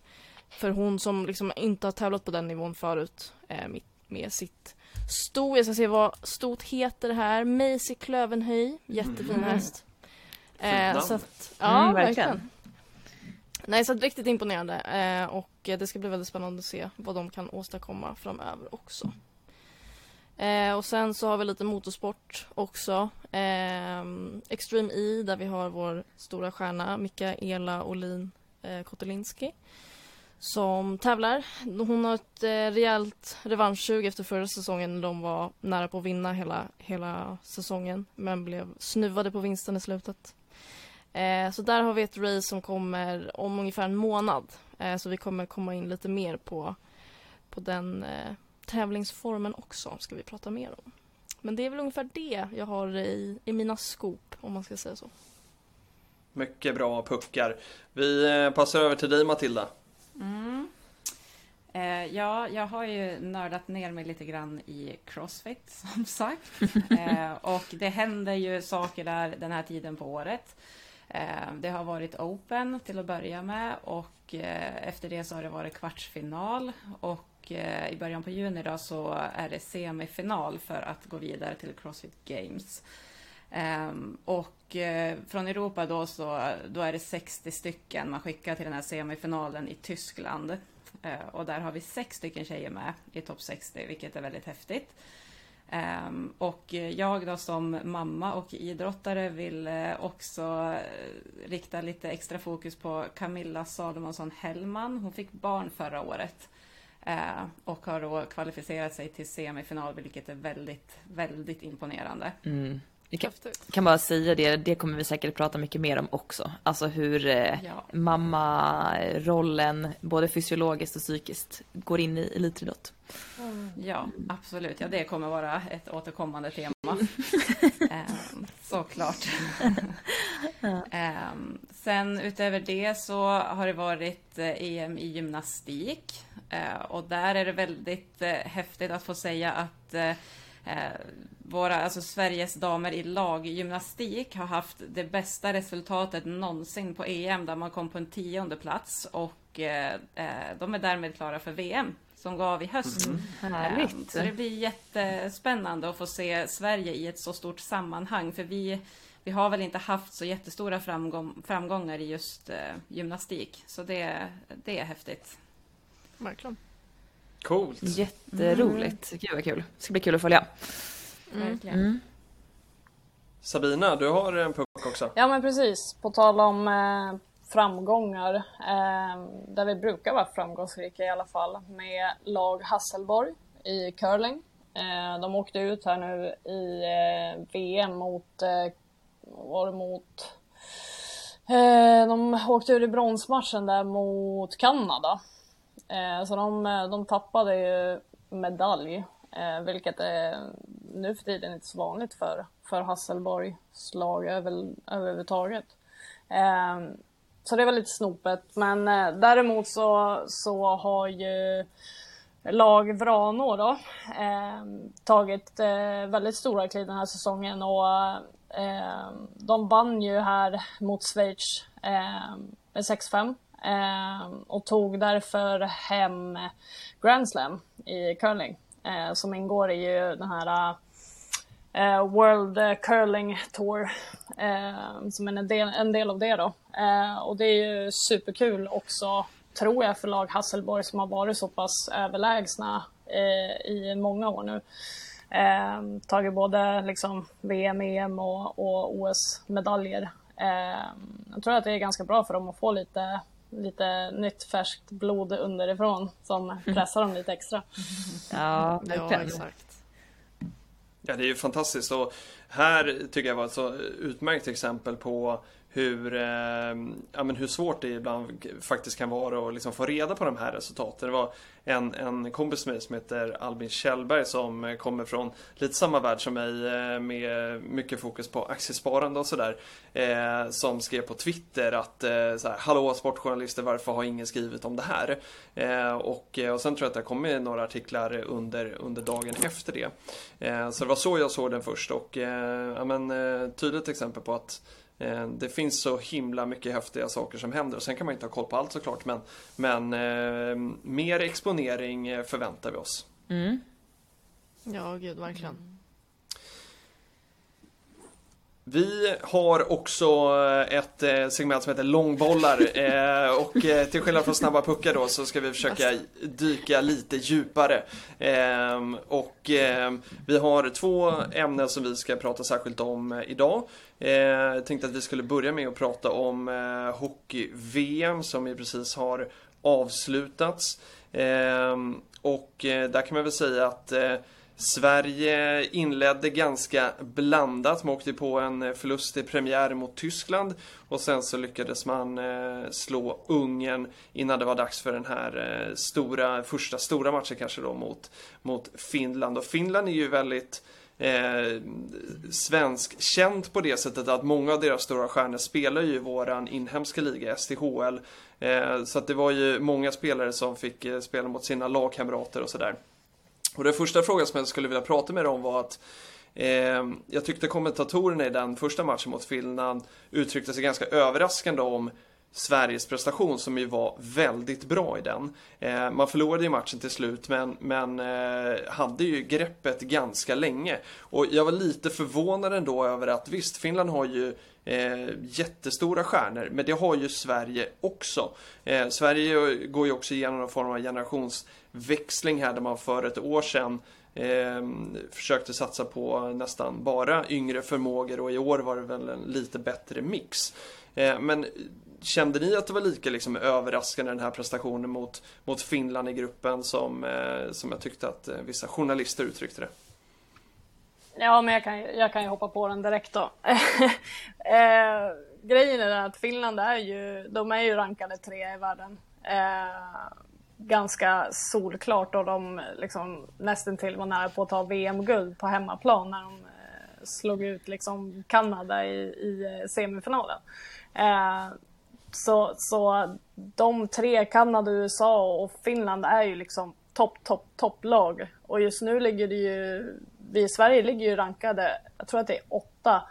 S7: för hon som liksom inte har tävlat på den nivån förut eh, med, sitt sto. Jag ska se vad stot heter här. Maisie Klövenhöj. Jättefin
S9: Mm.
S7: häst.
S5: namn.
S7: så att, ja,
S9: Mm,
S7: verkligen.
S9: verkligen.
S7: Nej, så riktigt imponerande. Eh, och eh, det ska bli väldigt spännande att se vad de kan åstadkomma framöver också. Eh, och sen så har vi lite motorsport också. Eh, Extreme E där vi har vår stora stjärna Mikaela Olin eh, Kotelinski som tävlar. Hon har ett eh, rejält revanschsug efter förra säsongen när de var nära på att vinna hela, hela säsongen men blev snuvade på vinsten i slutet. Eh, så där har vi ett race som kommer om ungefär en månad. Eh, så vi kommer komma in lite mer på, på den eh, tävlingsformen också, ska vi prata mer om. Men det är väl ungefär det jag har i, i mina skop, om man ska säga så.
S5: Mycket bra puckar. Vi eh, passar över till dig Matilda.
S8: Mm. Eh, ja, jag har ju nördat ner mig lite grann i Crossfit som sagt. Eh, och det händer ju saker där den här tiden på året. Eh, det har varit Open till att börja med och eh, efter det så har det varit kvartsfinal och och eh, i början på juni då så är det semifinal för att gå vidare till Crossfit Games. Ehm, och eh, från Europa då så då är det 60 stycken man skickar till den här semifinalen i Tyskland. Eh, och där har vi sex stycken tjejer med i topp 60, vilket är väldigt häftigt. Ehm, och jag då som mamma och idrottare vill också rikta lite extra fokus på Camilla Salomonsson Hellman. Hon fick barn förra året Eh, och har då kvalificerat sig till semifinal, vilket är väldigt, väldigt imponerande.
S9: Mm. Jag kan, kan, bara säga det, det kommer vi säkert prata mycket mer om också. Alltså hur eh, ja. mammarollen, både fysiologiskt och psykiskt, går in i elitidrott.
S8: Mm. Ja, absolut. Ja, det kommer vara ett återkommande tema. um, såklart. um, sen utöver det så har det varit eh, EM i gymnastik. Uh, och där är det väldigt uh, häftigt att få säga att uh, våra, alltså Sveriges damer i laggymnastik har haft det bästa resultatet någonsin på EM där man kom på en tionde plats och eh, de är därmed klara för VM som går av i höst. Mm.
S9: Härligt.
S8: Så det blir jättespännande att få se Sverige i ett så stort sammanhang för vi, vi har väl inte haft så jättestora framgång, framgångar i just eh, gymnastik så det, det är häftigt.
S7: Verkligen.
S5: Coolt.
S9: Jätteroligt. Mm. Gud vad kul. Det ska bli kul att följa.
S8: Mm. Mm.
S5: Sabina, du har en puck också.
S6: Ja men precis. På tal om eh, framgångar, eh, där vi brukar vara framgångsrika i alla fall, med lag Hasselborg i curling. Eh, de åkte ut här nu i eh, VM mot, eh, var det mot eh, de åkte ur i bronsmatchen där mot Kanada. Eh, så de, eh, de tappade ju medalj, eh, vilket är nu för tiden inte så vanligt för, för Hasselborgs lag över, överhuvudtaget. Eh, så det var lite snopet. Men eh, däremot så, så har ju lag Vranå då eh, tagit eh, väldigt stora kliv den här säsongen och eh, de vann ju här mot Schweiz eh, med 6-5 Ehm, och tog därför hem Grand Slam i curling eh, som ingår i ju den här eh, World Curling Tour eh, som är en del, en del av det då. Eh, och det är ju superkul också, tror jag, för lag Hasselborg som har varit så pass överlägsna eh, i många år nu. Eh, tagit både liksom VM, EM och, och OS-medaljer. Eh, jag tror att det är ganska bra för dem att få lite lite nytt färskt blod underifrån som pressar dem lite extra.
S9: Ja,
S7: ja exakt.
S5: Ja, det är ju fantastiskt och här tycker jag var ett så utmärkt exempel på hur, eh, ja, men hur svårt det ibland faktiskt kan vara att liksom få reda på de här resultaten. Det var en, en kompis med mig som heter Albin Kjellberg som kommer från lite samma värld som mig eh, med mycket fokus på aktiesparande och sådär. Eh, som skrev på Twitter att eh, så här, Hallå sportjournalister, varför har ingen skrivit om det här? Eh, och, eh, och sen tror jag att det har kommit några artiklar under, under dagen efter det. Eh, så det var så jag såg den först och eh, ja, men, eh, tydligt exempel på att det finns så himla mycket häftiga saker som händer. Sen kan man inte ha koll på allt såklart men, men eh, mer exponering eh, förväntar vi oss.
S9: Mm.
S7: Ja, gud verkligen.
S5: Vi har också eh, ett eh, segment som heter långbollar eh, och till skillnad från snabba puckar då så ska vi försöka dyka lite djupare. Ehm, och vi har två ämnen som vi ska prata särskilt om idag. Eh, jag tänkte att vi skulle börja med att prata om eh, hockey-VM som ju precis har avslutats. Ehm, och eh, där kan man väl säga att Sverige inledde ganska blandat. Man åkte på en förlust i premiär mot Tyskland och sen så lyckades man slå Ungern innan det var dags för den här stora, första stora matchen kanske då mot, mot Finland. Och Finland är ju väldigt eh, svenskkänt på det sättet att många av deras stora stjärnor spelar ju i våran inhemska liga, STHL. Eh, så att det var ju många spelare som fick eh, spela mot sina lagkamrater och sådär. Och den första frågan som jag skulle vilja prata med dig om var att eh, jag tyckte kommentatorerna i den första matchen mot Finland uttryckte sig ganska överraskande om Sveriges prestation som ju var väldigt bra i den. Eh, man förlorade ju matchen till slut men, men eh, hade ju greppet ganska länge. Och jag var lite förvånad ändå över att visst, Finland har ju eh, jättestora stjärnor, men det har ju Sverige också. Eh, Sverige går ju också igenom någon form av generationsväxling här där man för ett år sedan Eh, försökte satsa på nästan bara yngre förmågor och i år var det väl en lite bättre mix. Eh, men kände ni att det var lika liksom, överraskande den här prestationen mot, mot Finland i gruppen som, eh, som jag tyckte att eh, vissa journalister uttryckte det?
S6: Ja, men jag kan, jag kan ju hoppa på den direkt då. eh, grejen är att Finland är ju, de är ju rankade tre i världen. Eh, ganska solklart och de liksom nästan till var nära på att ta VM-guld på hemmaplan när de eh, slog ut liksom Kanada i, i eh, semifinalen. Eh, så, så de tre, Kanada, USA och Finland är ju liksom topp, topp, topplag. Och just nu ligger det ju, vi i Sverige ligger ju rankade, jag tror att det är åtta.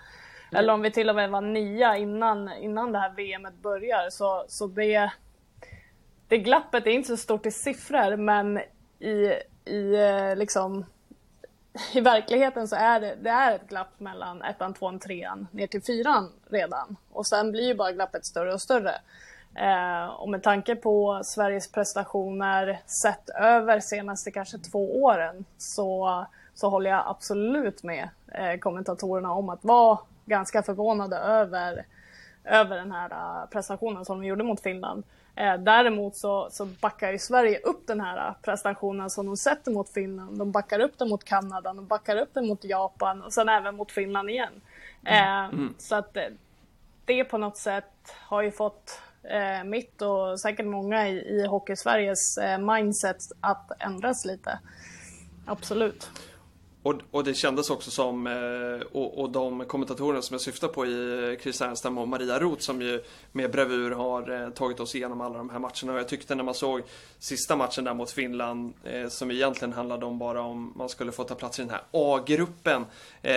S6: Mm. Eller om vi till och med var nia innan, innan det här VMet börjar. Så, så det, det glappet är inte så stort i siffror men i, i eh, liksom i verkligheten så är det, det är ett glapp mellan ettan, tvåan, trean ner till fyran redan. Och sen blir ju bara glappet större och större. Eh, och med tanke på Sveriges prestationer sett över senaste kanske två åren så, så håller jag absolut med eh, kommentatorerna om att vara ganska förvånade över, över den här eh, prestationen som de gjorde mot Finland. Eh, däremot så, så backar ju Sverige upp den här prestationen som de sätter mot Finland. De backar upp den mot Kanada, de backar upp den mot Japan och sen även mot Finland igen. Eh, mm. Så att eh, det på något sätt har ju fått eh, mitt och säkert många i, i Hockey-Sveriges eh, mindset att ändras lite. Absolut.
S5: Och, och, det kändes också som, eh, och, och, de kommentatorerna som jag syftar på i Chris Ernstam och Maria Roth som ju med bravur har eh, tagit oss igenom alla de här matcherna. Och jag tyckte när man såg sista matchen där mot Finland, eh, som egentligen handlade om bara om man skulle få ta plats i den här A-gruppen. Det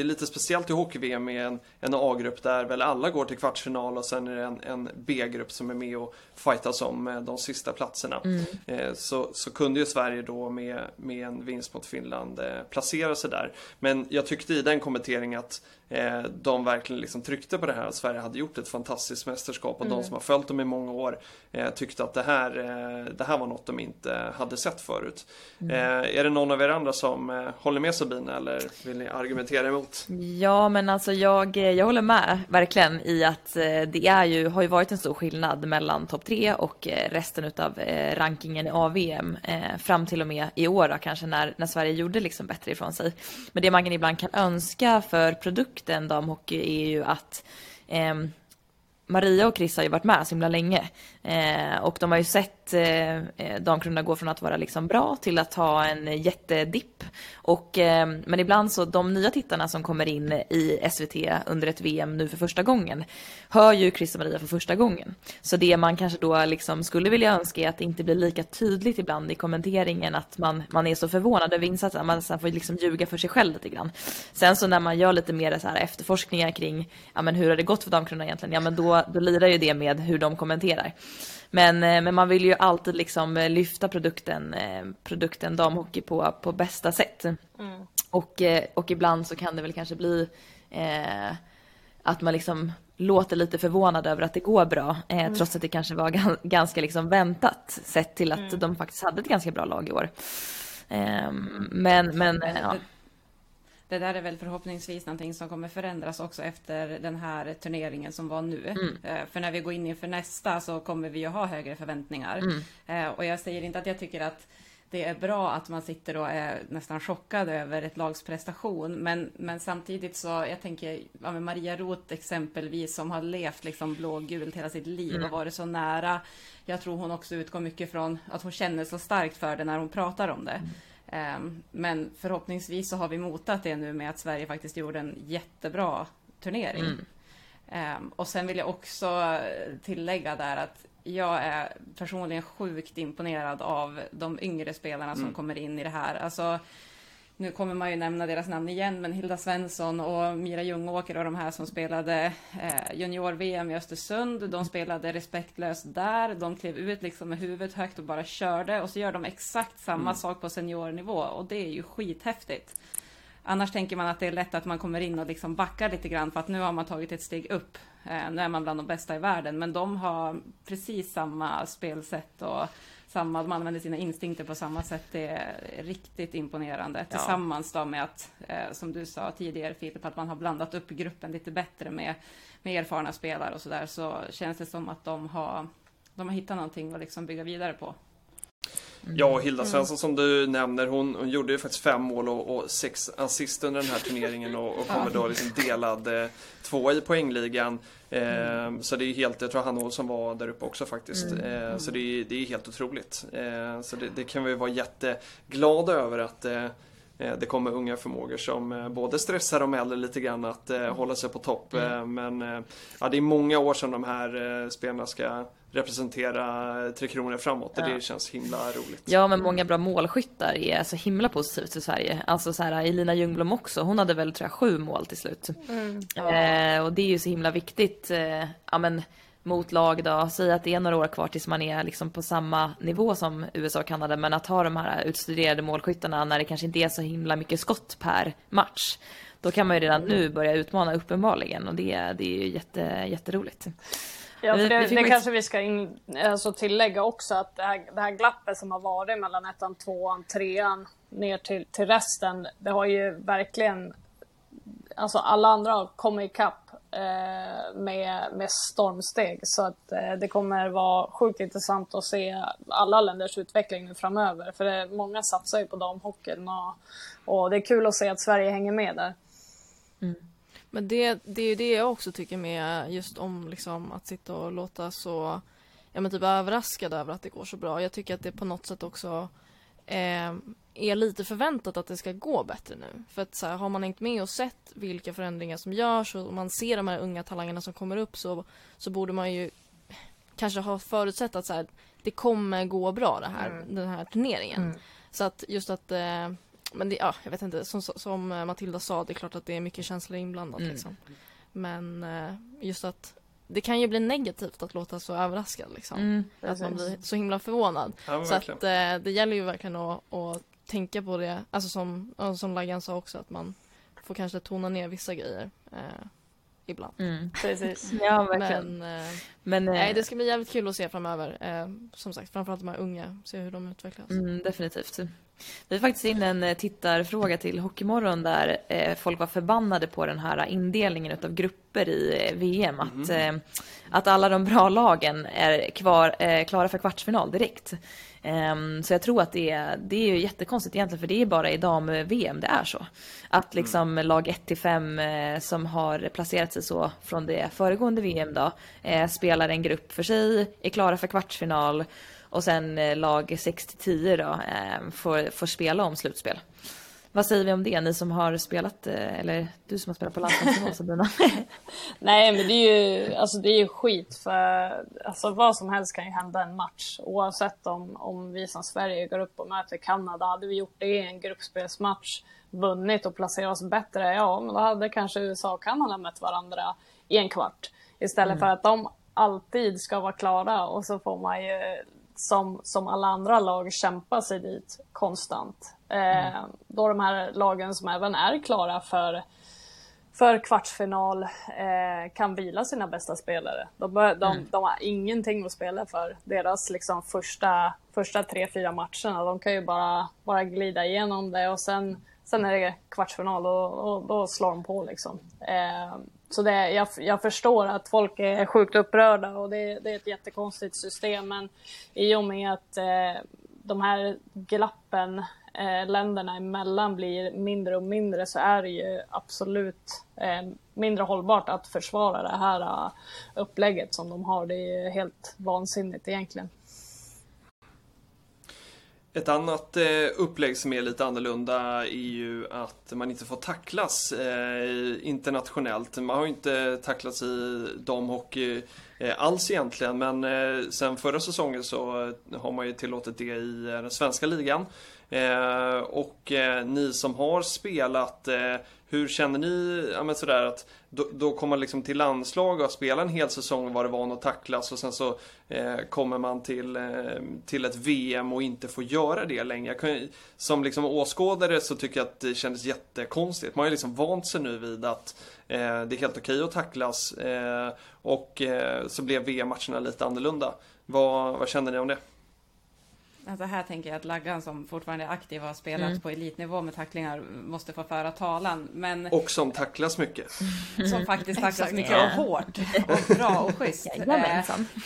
S5: är lite speciellt i hockey-VM med en, en A-grupp där väl alla går till kvartsfinal och sen är det en, en B-grupp som är med och fightas om de sista platserna. Mm. Så, så kunde ju Sverige då med, med en vinst mot Finland placera sig där. Men jag tyckte i den kommenteringen att de verkligen liksom tryckte på det här att Sverige hade gjort ett fantastiskt mästerskap och mm. de som har följt dem i många år eh, tyckte att det här, eh, det här var något de inte hade sett förut. Mm. Eh, är det någon av er andra som eh, håller med Sabine eller vill ni argumentera emot?
S9: Ja, men alltså jag, jag håller med verkligen i att eh, det är ju, har ju varit en stor skillnad mellan topp tre och resten utav rankingen i AVM fram till och med i år kanske när, när Sverige gjorde liksom bättre ifrån sig. Men det man ibland kan önska för produkten damhockey är ju att eh, Maria och Chris har ju varit med så himla länge. Eh, och de har ju sett eh, eh damkronorna gå från att vara liksom bra till att ha en jättedipp. Och, eh, men ibland så, de nya tittarna som kommer in i SVT under ett VM nu för första gången, hör ju Chris och Maria för första gången. Så det man kanske då liksom skulle vilja önska är att det inte blir lika tydligt ibland i kommenteringen att man, man är så förvånad över insatsen, man får liksom ljuga för sig själv lite grann. Sen så när man gör lite mer så här efterforskningar kring, ja men hur har det gått för damkronorna egentligen, ja men då, då lirar ju det med hur de kommenterar. Men, eh, men man vill ju alltid liksom eh, lyfta produkten, eh, produkten damhockey på, på bästa sätt. Mm. Och, och ibland så kan det väl kanske bli eh, att man liksom låter lite förvånad över att det går bra, eh, mm. trots att det kanske var ganska liksom väntat sett till att mm. de faktiskt hade ett ganska bra lag i år. Eh, men, men ja
S8: det där är väl förhoppningsvis någonting som kommer förändras också efter den här turneringen som var nu. Mm. Eh, för när vi går in inför nästa så kommer vi ju ha högre förväntningar. Mm. Eh, och jag säger inte att jag tycker att det är bra att man sitter och är nästan chockad över ett lags prestation. Men, men samtidigt så, jag tänker, ja, Maria Roth exempelvis som har levt liksom blågult hela sitt liv mm. och varit så nära. Jag tror hon också utgår mycket från att hon känner så starkt för det när hon pratar om det. Ehm, men förhoppningsvis så har vi motat det nu med att Sverige faktiskt gjorde en jättebra turnering. Mm. Ehm, och sen vill jag också tillägga där att jag är personligen sjukt imponerad av de yngre spelarna som mm. kommer in i det här. Alltså, nu kommer man ju nämna deras namn igen, men Hilda Svensson och Mira Ljungåker och de här som spelade eh, junior-VM i Östersund, de spelade respektlöst där, de klev ut liksom med huvudet högt och bara körde och så gör de exakt samma
S5: Mm.
S8: sak på seniornivå och det är ju skithäftigt. Annars tänker man att det är lätt att man kommer in och liksom backar lite grann för att nu har man tagit ett steg upp. Eh, nu är man bland de bästa i världen, men de har precis samma spelsätt och samma, de använder sina instinkter på samma sätt. Det är riktigt imponerande.
S9: Ja.
S8: Tillsammans då med att, eh, som du sa tidigare Filip, att man har blandat upp gruppen lite bättre med, med erfarna spelare och sådär, så känns det som att de har, de har hittat någonting att liksom bygga vidare på.
S5: Ja, och Hilda
S8: Mm.
S5: Svensson som du nämner, hon, hon gjorde ju faktiskt fem mål och, och sex assist under den här turneringen och, och kommer
S8: Ja.
S5: då liksom delad eh, tvåa i poängligan. Eh,
S8: Mm.
S5: Så det är helt, jag tror Hanna Olsson var där uppe också faktiskt.
S8: Mm.
S5: Eh, så det är, det är helt otroligt. Eh, så det, det kan vi vara jätteglada över att eh, eh, det kommer unga förmågor som eh, både stressar de äldre lite grann att eh, hålla sig på topp.
S9: Mm.
S5: Eh, men eh, ja, det är många år sedan de här eh, spelarna ska representera Tre Kronor framåt och
S9: Ja.
S5: det känns himla roligt.
S9: Ja, men många bra målskyttar är så himla positivt för Sverige. Alltså så här, Elina Ljungblom också, hon hade väl tror jag sju mål till slut.
S6: Mm.
S9: Eh, och det är ju så himla viktigt, eh, ja men mot lag då, säg att det är några år kvar tills man är liksom på samma nivå som USA och Kanada, men att ha de här utstuderade målskyttarna när det kanske inte är så himla mycket skott per match. Då kan man ju redan nu börja utmana uppenbarligen och det, det är ju jätte, jätteroligt.
S6: Ja, för det, det kanske vi ska in, alltså tillägga också att det här, det här glappet som har varit mellan ettan, tvåan, trean ner till, till resten, det har ju verkligen, alltså alla andra har kommit ikapp eh, med, med stormsteg. Så att eh, det kommer vara sjukt intressant att se alla länders utveckling nu framöver. För det, många satsar ju på damhockeyn och, och det är kul att se att Sverige hänger med där.
S7: Men det, det är ju det jag också tycker med just om liksom att sitta och låta så ja men typ överraskad över att det går så bra. Jag tycker att det på något sätt också eh, är lite förväntat att det ska gå bättre nu. För att så här, har man hängt med och sett vilka förändringar som görs och man ser de här unga talangerna som kommer upp så, så borde man ju kanske ha förutsett att så här, det kommer gå bra det här,
S6: Mm.
S7: den här turneringen.
S6: Mm.
S7: Så att just att eh, men det, ja, jag vet inte, som, som eh, Matilda sa, det är klart att det är mycket känslor inblandat
S9: Mm.
S7: liksom. Men eh, just att det kan ju bli negativt att låta så överraskad liksom.
S9: Mm.
S7: Att man blir så himla förvånad.
S5: Ja,
S7: så att eh, det gäller ju verkligen att, att tänka på det, alltså som, som Laggan sa också, att man får kanske tona ner vissa grejer eh, ibland.
S9: Mm.
S6: Precis.
S9: Ja, verkligen.
S7: Men, eh,
S9: Men, eh,
S7: nej, det ska bli jävligt kul att se framöver. Eh, som sagt, framförallt de här unga, se hur de utvecklas.
S9: Mm, definitivt. Vi har faktiskt in en eh, tittarfråga till Hockeymorgon där eh, folk var förbannade på den här indelningen utav grupper i eh, VM. Att, eh, att alla de bra lagen är kvar, klara för kvartsfinal direkt. Ehm, så jag tror att det är, det är ju jättekonstigt egentligen för det är bara i dam-VM det är så. Att liksom lag 1 till 5 eh, som har placerat sig så från det föregående VM då spelar en grupp för sig, är klara för kvartsfinal och sen eh, lag 6 till 10 då eh, får, får spela om slutspel. Vad säger vi om det, ni som har spelat, eh, eller du som har spelat på landslagsnivå Sabina?
S6: Nej, men det är ju, alltså det är ju skit för alltså vad som helst kan ju hända en match. Oavsett om, om vi som Sverige går upp och möter Kanada. Hade vi gjort det i en gruppspelsmatch, vunnit och placerat oss bättre, ja, men då hade kanske USA och Kanada mött varandra i en kvart. Istället
S9: Mm.
S6: för att de alltid ska vara klara och så får man ju som, som alla andra lag kämpa sig dit konstant. Eh, då de här lagen som även är klara för för kvartsfinal eh, kan vila sina bästa spelare. De, de,
S9: Mm.
S6: de har ingenting att spela för. Deras liksom, första, första tre, fyra matcherna, de kan ju bara, bara glida igenom det och sen, sen är det kvartsfinal och, och då slår de på. Liksom. Eh, så det, jag, jag förstår att folk är sjukt upprörda och det, det är ett jättekonstigt system men i och med att eh, de här glappen eh, länderna emellan blir mindre och mindre så är det ju absolut eh, mindre hållbart att försvara det här eh, upplägget som de har. Det är ju helt vansinnigt egentligen.
S5: Ett annat eh, upplägg som är lite annorlunda är ju att man inte får tacklas eh, internationellt. Man har ju inte tacklats i damhockey eh, alls egentligen men eh, sen förra säsongen så eh, har man ju tillåtit det i eh, den svenska ligan. Eh, och ni som har spelat, hur känner ni, ja men sådär att då, då kommer man liksom till landslag och spelar en hel säsong och var det van att tacklas och sen så eh, kommer man till, eh, till ett VM och inte får göra det längre. Jag kan, som liksom åskådare så tycker jag att det kändes jättekonstigt. Man har ju liksom vant sig nu vid att eh, det är helt okej att tacklas eh, och eh, så blev VM-matcherna lite annorlunda. Vad, vad känner ni om det?
S8: Alltså här tänker jag att Laggan som fortfarande är aktiv och har spelat
S9: Mm.
S8: på elitnivå med tacklingar måste få föra talan. Men
S5: Och som tacklas mycket.
S8: som faktiskt tacklas mycket och hårt och bra och schysst. Eh,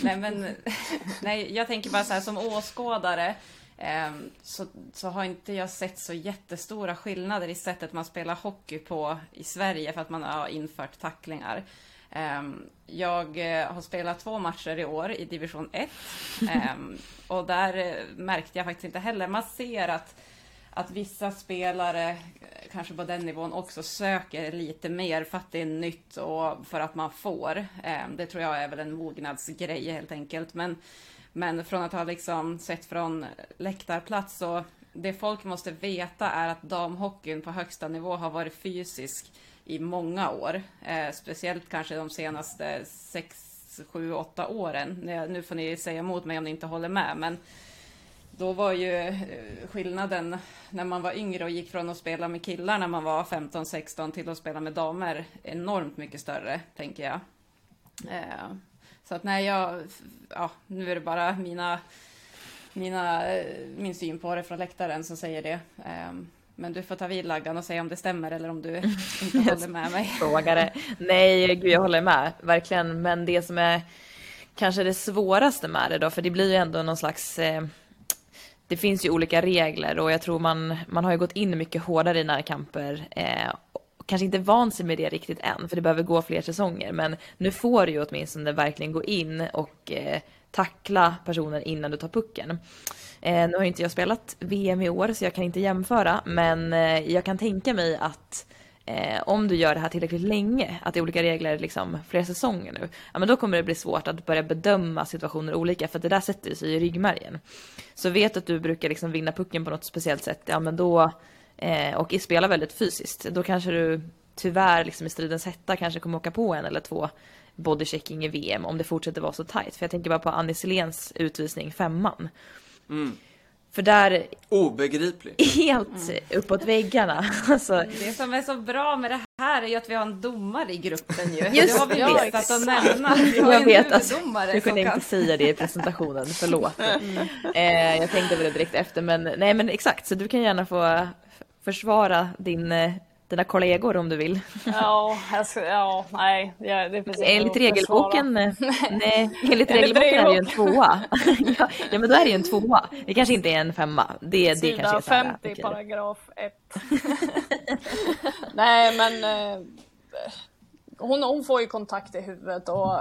S8: nej, men, nej, jag tänker bara så här som åskådare eh, så, så har inte jag sett så jättestora skillnader i sättet man spelar hockey på i Sverige för att man har infört tacklingar. Ehm, Jag eh, har spelat två matcher i år i division 1 ehm, och där eh, märkte jag faktiskt inte heller. Man ser att, att vissa spelare, eh, kanske på den nivån, också söker lite mer för att det är nytt och för att man får. Ehm, Det tror jag är väl en mognadsgrej helt enkelt. Men, men från att ha liksom sett från läktarplats så det folk måste veta är att damhockeyn på högsta nivå har varit fysisk i många år. Eh, speciellt kanske de senaste 6, 7, 8 åren. Nu- får ni säga emot mig om ni inte håller med. Men då var ju eh, skillnaden när man var yngre och gick från att spela med killar när man var 15-16 till att spela med damer enormt mycket större, tänker jag. Eh, så att nej, jag, ja, nu är det bara mina, mina, eh, min syn på det från läktaren som säger det. Eh, men du får ta vid Laggan och säga om det stämmer eller om du inte håller med mig.
S9: frågare. Nej, gud jag håller med, verkligen. Men det som är kanske det svåraste med det då, för det blir ju ändå någon slags eh, det finns ju olika regler och jag tror man, man har ju gått in mycket hårdare i närkamper. Eh, kanske inte vant sig med det riktigt än, för det behöver gå fler säsonger. Men nu får du ju åtminstone verkligen gå in och eh, tackla personen innan du tar pucken. Eh, nu har ju inte jag spelat VM i år så jag kan inte jämföra, men eh, jag kan tänka mig att eh, om du gör det här tillräckligt länge, att det är olika regler liksom flera säsonger nu, ja men då kommer det bli svårt att börja bedöma situationer olika för att det där sätter sig i ryggmärgen. Så vet att du brukar liksom vinna pucken på något speciellt sätt, ja men då, eh, och spelar väldigt fysiskt, då kanske du tyvärr liksom i stridens hetta kanske kommer åka på en eller två bodychecking i VM om det fortsätter vara så tight. För jag tänker bara på Annie Siléns utvisning, femman.
S5: Mm.
S9: För där,
S5: Obegriplig.
S9: helt uppåt väggarna. Alltså,
S8: Det som är så bra med det här är ju att vi har en domare i gruppen ju.
S9: Just
S8: det har vi
S9: det.
S8: missat att nämna. Vi har
S9: jag
S8: en
S9: vet, alltså,
S8: som
S9: kunde
S8: kan...
S9: inte säga det i presentationen, förlåt. Eh, jag tänkte på det direkt efter, men nej men exakt, så du kan gärna få försvara din, eh, dina kollegor om du vill.
S6: Ja, ska, ja, nej. Ja, det är
S9: Enligt regelboken, eh, nej, enligt regelboken är det ju en tvåa. ja, men då är det ju en tvåa. Det kanske inte är en femma. Det, det kanske är
S6: Sida
S9: så här,
S6: 50,
S9: okej.
S6: paragraf 1. Nej, men eh, hon, hon får ju kontakt i huvudet och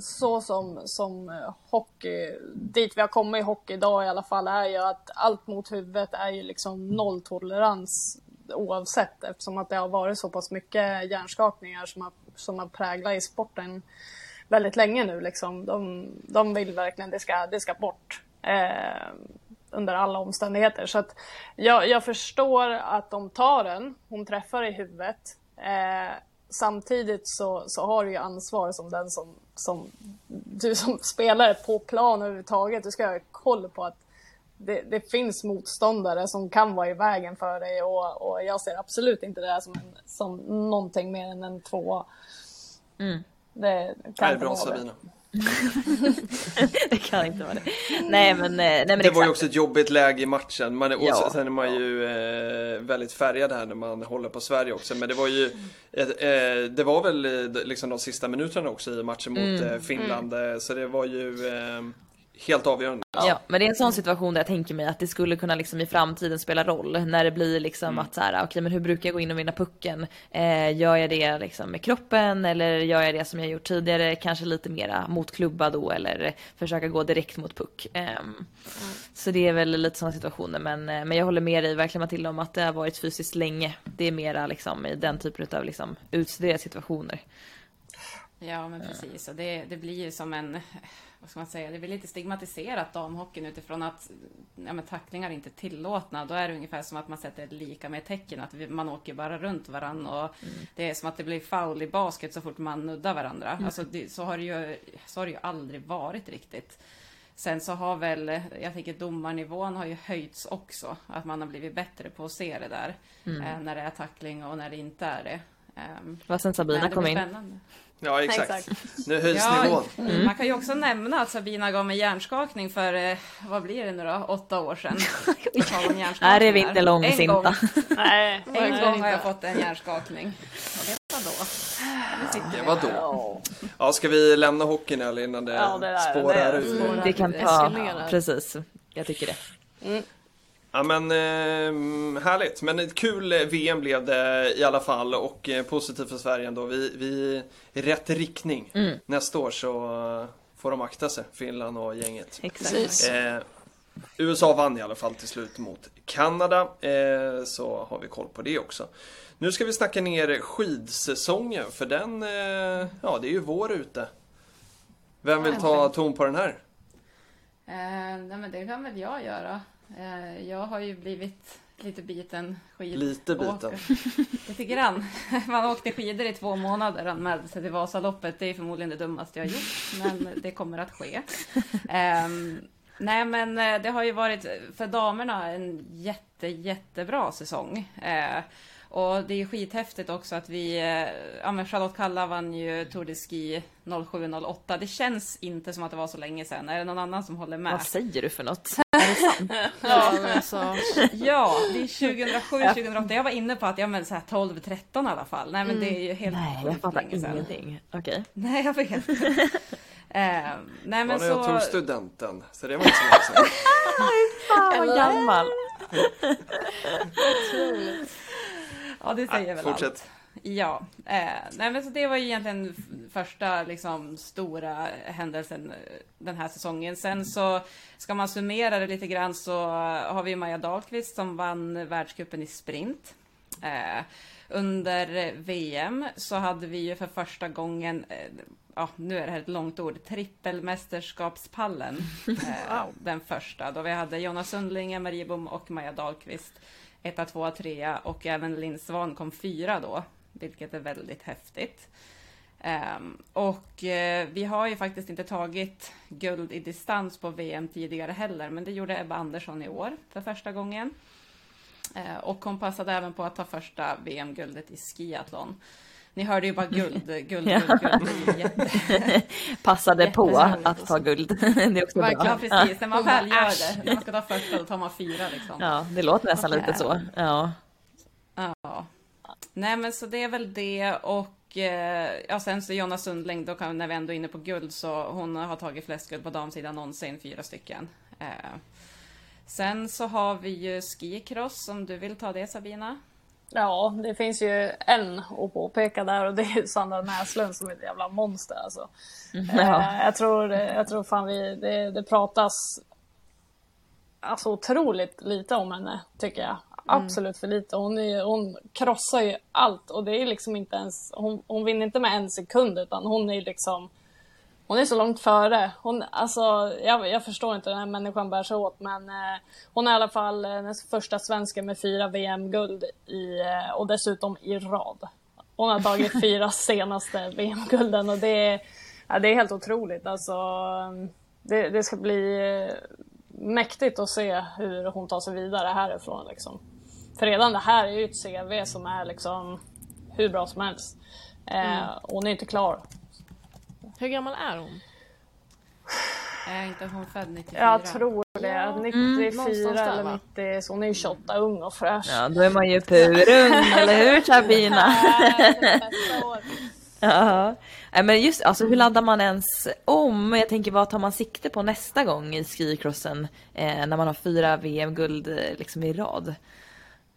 S6: så som, som eh, hockey, dit vi har kommit i hockey idag i alla fall, är ju att allt mot huvudet är ju liksom nolltolerans oavsett eftersom att det har varit så pass mycket hjärnskakningar som har, som har präglat i sporten väldigt länge nu. Liksom. De, de vill verkligen, det ska, det ska bort. Eh, under alla omständigheter. Så att jag, jag förstår att de tar den, hon träffar i huvudet. Eh, samtidigt så, så har du ju ansvar som den som, som du som spelare på plan överhuvudtaget. Du ska ha koll på att det, det finns motståndare som kan vara i vägen för dig och, och jag ser absolut inte det här som, en, som någonting mer än en tvåa.
S9: Mm.
S6: Det
S5: Det
S6: kan
S5: är
S6: inte
S5: bra
S6: det.
S5: Sabina.
S9: det kan inte vara det. Nej men, eh, nej, men
S5: Det var ju
S9: exakt.
S5: också ett jobbigt läge i matchen. Man, och
S9: Ja.
S5: sen är man ju eh, väldigt färgad här när man håller på Sverige också. Men det var ju ett, eh, Det var väl eh, liksom de sista minuterna också i matchen mot
S9: Mm.
S5: eh, Finland. eh, Så det var ju eh, helt avgörande.
S9: Ja, men det är en sån situation där jag tänker mig att det skulle kunna liksom i framtiden spela roll. När det blir liksom
S5: Mm.
S9: att så här, okej men hur brukar jag gå in och vinna pucken? Eh, gör jag det liksom med kroppen eller gör jag det som jag gjort tidigare, kanske lite mera mot klubba då eller försöka gå direkt mot puck. Ehm, Så det är väl lite sådana situationer men, eh, men jag håller med dig verkligen Matilda om att det har varit fysiskt länge. Det är mera liksom i den typen av liksom utstuderade situationer.
S8: Ja, men precis. Och det, det blir ju som en, vad ska man säga, det blir lite stigmatiserat damhockeyn utifrån att ja, men tacklingar är inte tillåtna. Då är det ungefär som att man sätter lika med tecken, att vi, man åker bara runt varann och
S9: Mm.
S8: det är som att det blir foul i basket så fort man nuddar varandra.
S9: Mm.
S8: Alltså, det, så, har det ju, så har det ju aldrig varit riktigt. Sen så har väl, jag tänker domarnivån har ju höjts också. Att man har blivit bättre på att se det där.
S9: Mm.
S8: Eh, när det är tackling och när det inte är det. Um,
S9: Vad sen Sabina kom in.
S8: Spännande.
S5: Ja, exakt.
S8: Exakt.
S5: Nu höjs
S8: Ja,
S5: nivån.
S8: mm. Man kan ju också nämna att Sabina gav mig hjärnskakning för, eh, vad blir det nu då, åtta år sedan.
S9: Här är vi inte
S8: En
S9: långsinta.
S8: gång,
S6: Nej,
S8: en
S6: det är
S8: gång har jag fått en hjärnskakning. Och det var då. Nu sitter
S5: Det
S8: vi
S5: var
S8: här.
S5: då. Ja, ska vi lämna hockeyn eller innan det,
S6: Ja, det där-
S5: spårar
S6: det-
S5: ur?
S6: Mm.
S9: Det kan ta,
S7: Eskalerar.
S9: precis. Jag tycker det.
S5: Ja men eh, härligt, men ett kul eh, VM blev det i alla fall och eh, positivt för Sverige ändå. Vi, vi i rätt riktning.
S9: Mm.
S5: Nästa år så får de akta sig, Finland och gänget.
S9: Exakt.
S5: Eh, USA vann i alla fall till slut mot Kanada, eh, så har vi koll på det också. Nu ska vi snacka ner skidsäsongen, för den, eh, ja det är ju vår ute. Vem vill ta ton på den här?
S8: Eh, nej men det kan väl jag göra. Eh, jag har ju blivit lite biten skid.
S5: Lite biten.
S8: Lite grann. Man åkte skidor i två månader och anmälde sig till Vasaloppet. Det är förmodligen det dummaste jag har gjort, men det kommer att ske. Ehm, nej men eh, det har ju varit för damerna en jätte, jättebra säsong. Eh, och det är skithäftigt också att vi, ja men Charlotte Kalla vann ju Tour de Ski 07-08. Det känns inte som att det var så länge sedan. Är det någon annan som håller med?
S9: Vad säger du för något?
S7: Ja, men alltså,
S8: Ja, det är 2007, 2008. Jag var inne på att ja men så här 12, 13 i alla fall. Nej men det är ju helt
S9: Nej, jag fattar ingenting. Okej.
S8: Nej, jag vet. eh, nej men
S5: Var när jag tog
S8: så...
S5: studenten, så det var inte så länge sedan.
S9: Fan vad gammal.
S8: Ja, det säger
S5: Ja,
S8: väl
S5: fortsätt.
S8: allt. Ja, eh, nej men så det var ju egentligen första liksom stora händelsen eh, den här säsongen. Sen så ska man summera det lite grann så har vi Maja Dahlqvist som vann världscupen i sprint. Eh, under VM så hade vi ju för första gången, eh, ja nu är det här ett långt ord, trippelmästerskapspallen. Eh, Den första, då vi hade Jonas Sundling, Marie Bom och Maja Dahlqvist etta, tvåa, trea och även Linn Svan kom fyra då, vilket är väldigt häftigt. Ehm, och eh, vi har ju faktiskt inte tagit guld i distans på VM tidigare heller, men det gjorde Ebba Andersson i år för första gången. Eh, och hon passade även på att ta första VM-guldet i skiathlon. Ni hörde ju bara guld, guld, guld, guld. Är jätte...
S9: Passade på att ta guld. Det är också bra.
S8: Ja, precis. När man väl gör det, när man ska ta första, då tar man fyra liksom.
S9: Ja, det låter nästan lite så. Ja.
S8: Ja. Nej men så det är väl det och eh, ja, sen så Jonna Sundling, då kan, när vi ändå är inne på guld så hon har tagit flest guld på damsidan någonsin, fyra stycken. Eh, sen så har vi ju skicross, om du vill ta det Sabina?
S6: Ja, det finns ju en att påpeka där och det är ju Sandra Näslund som är ett jävla monster alltså.
S9: Ja.
S6: Eh, jag, tror, jag tror fan vi, det, det pratas alltså otroligt lite om henne, tycker jag. Absolut för lite. Hon, är, hon krossar ju allt och det är liksom inte ens, hon, hon vinner inte med en sekund utan hon är liksom hon är så långt före. Hon, alltså, jag, jag förstår inte hur den här människan bär sig åt men eh, hon är i alla fall eh, den första svensken med fyra VM-guld i, eh, och dessutom i rad. Hon har tagit fyra senaste VM-gulden och det är, ja, det är helt otroligt. Alltså, det, det ska bli eh, mäktigt att se hur hon tar sig vidare härifrån. Liksom. För redan det här är ju ett CV som är liksom hur bra som helst. Eh, Hon är inte klar.
S7: hur gammal är hon?
S8: Är inte hon född 94?
S6: Jag tror det.
S7: Ja.
S6: 94
S7: någonstans där,
S6: eller
S7: va?
S6: 90, så hon är ju 28, ung och fräsch.
S9: ja, då är man ju purung, eller hur Sabina? Ja. Nej, men just alltså, hur laddar man ens om? Jag tänker vad tar man sikte på nästa gång i skicrossen eh, när man har fyra VM-guld eh, liksom i rad?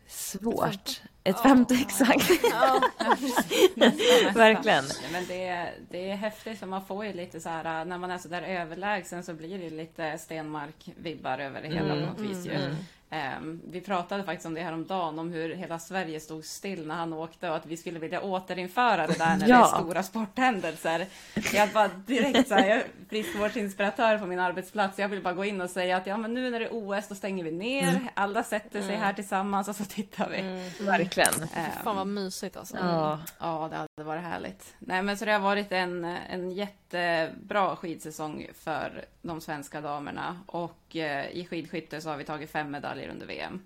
S9: Svårt. Ett femte, exakt. Verkligen.
S8: Nej, Men det, är- det är häftigt för man får ju lite så här när man är så där överlägsen så blir det lite Stenmark-vibbar över det hela på något vis ju. Ehm, vi pratade faktiskt om det här om dagen om hur hela Sverige stod still när han åkte och att vi skulle vilja återinföra det där när
S9: Ja.
S8: det är stora sporthändelser. Jag bara direkt så här, jag är friskvårdsinspiratör på min arbetsplats. Jag vill bara gå in och säga att ja, men nu när det är OS då stänger vi ner.
S9: Mm.
S8: Alla sätter sig
S7: Mm.
S8: här tillsammans och så tittar vi.
S9: Verkligen.
S8: Ehm,
S7: Fan vad mysigt alltså.
S9: Ja.
S8: Ja, det hade varit härligt. Nej, men så det har varit en, en jättebra skidsäsong för de svenska damerna. Och eh, i skidskytte så har vi tagit fem medaljer under VM.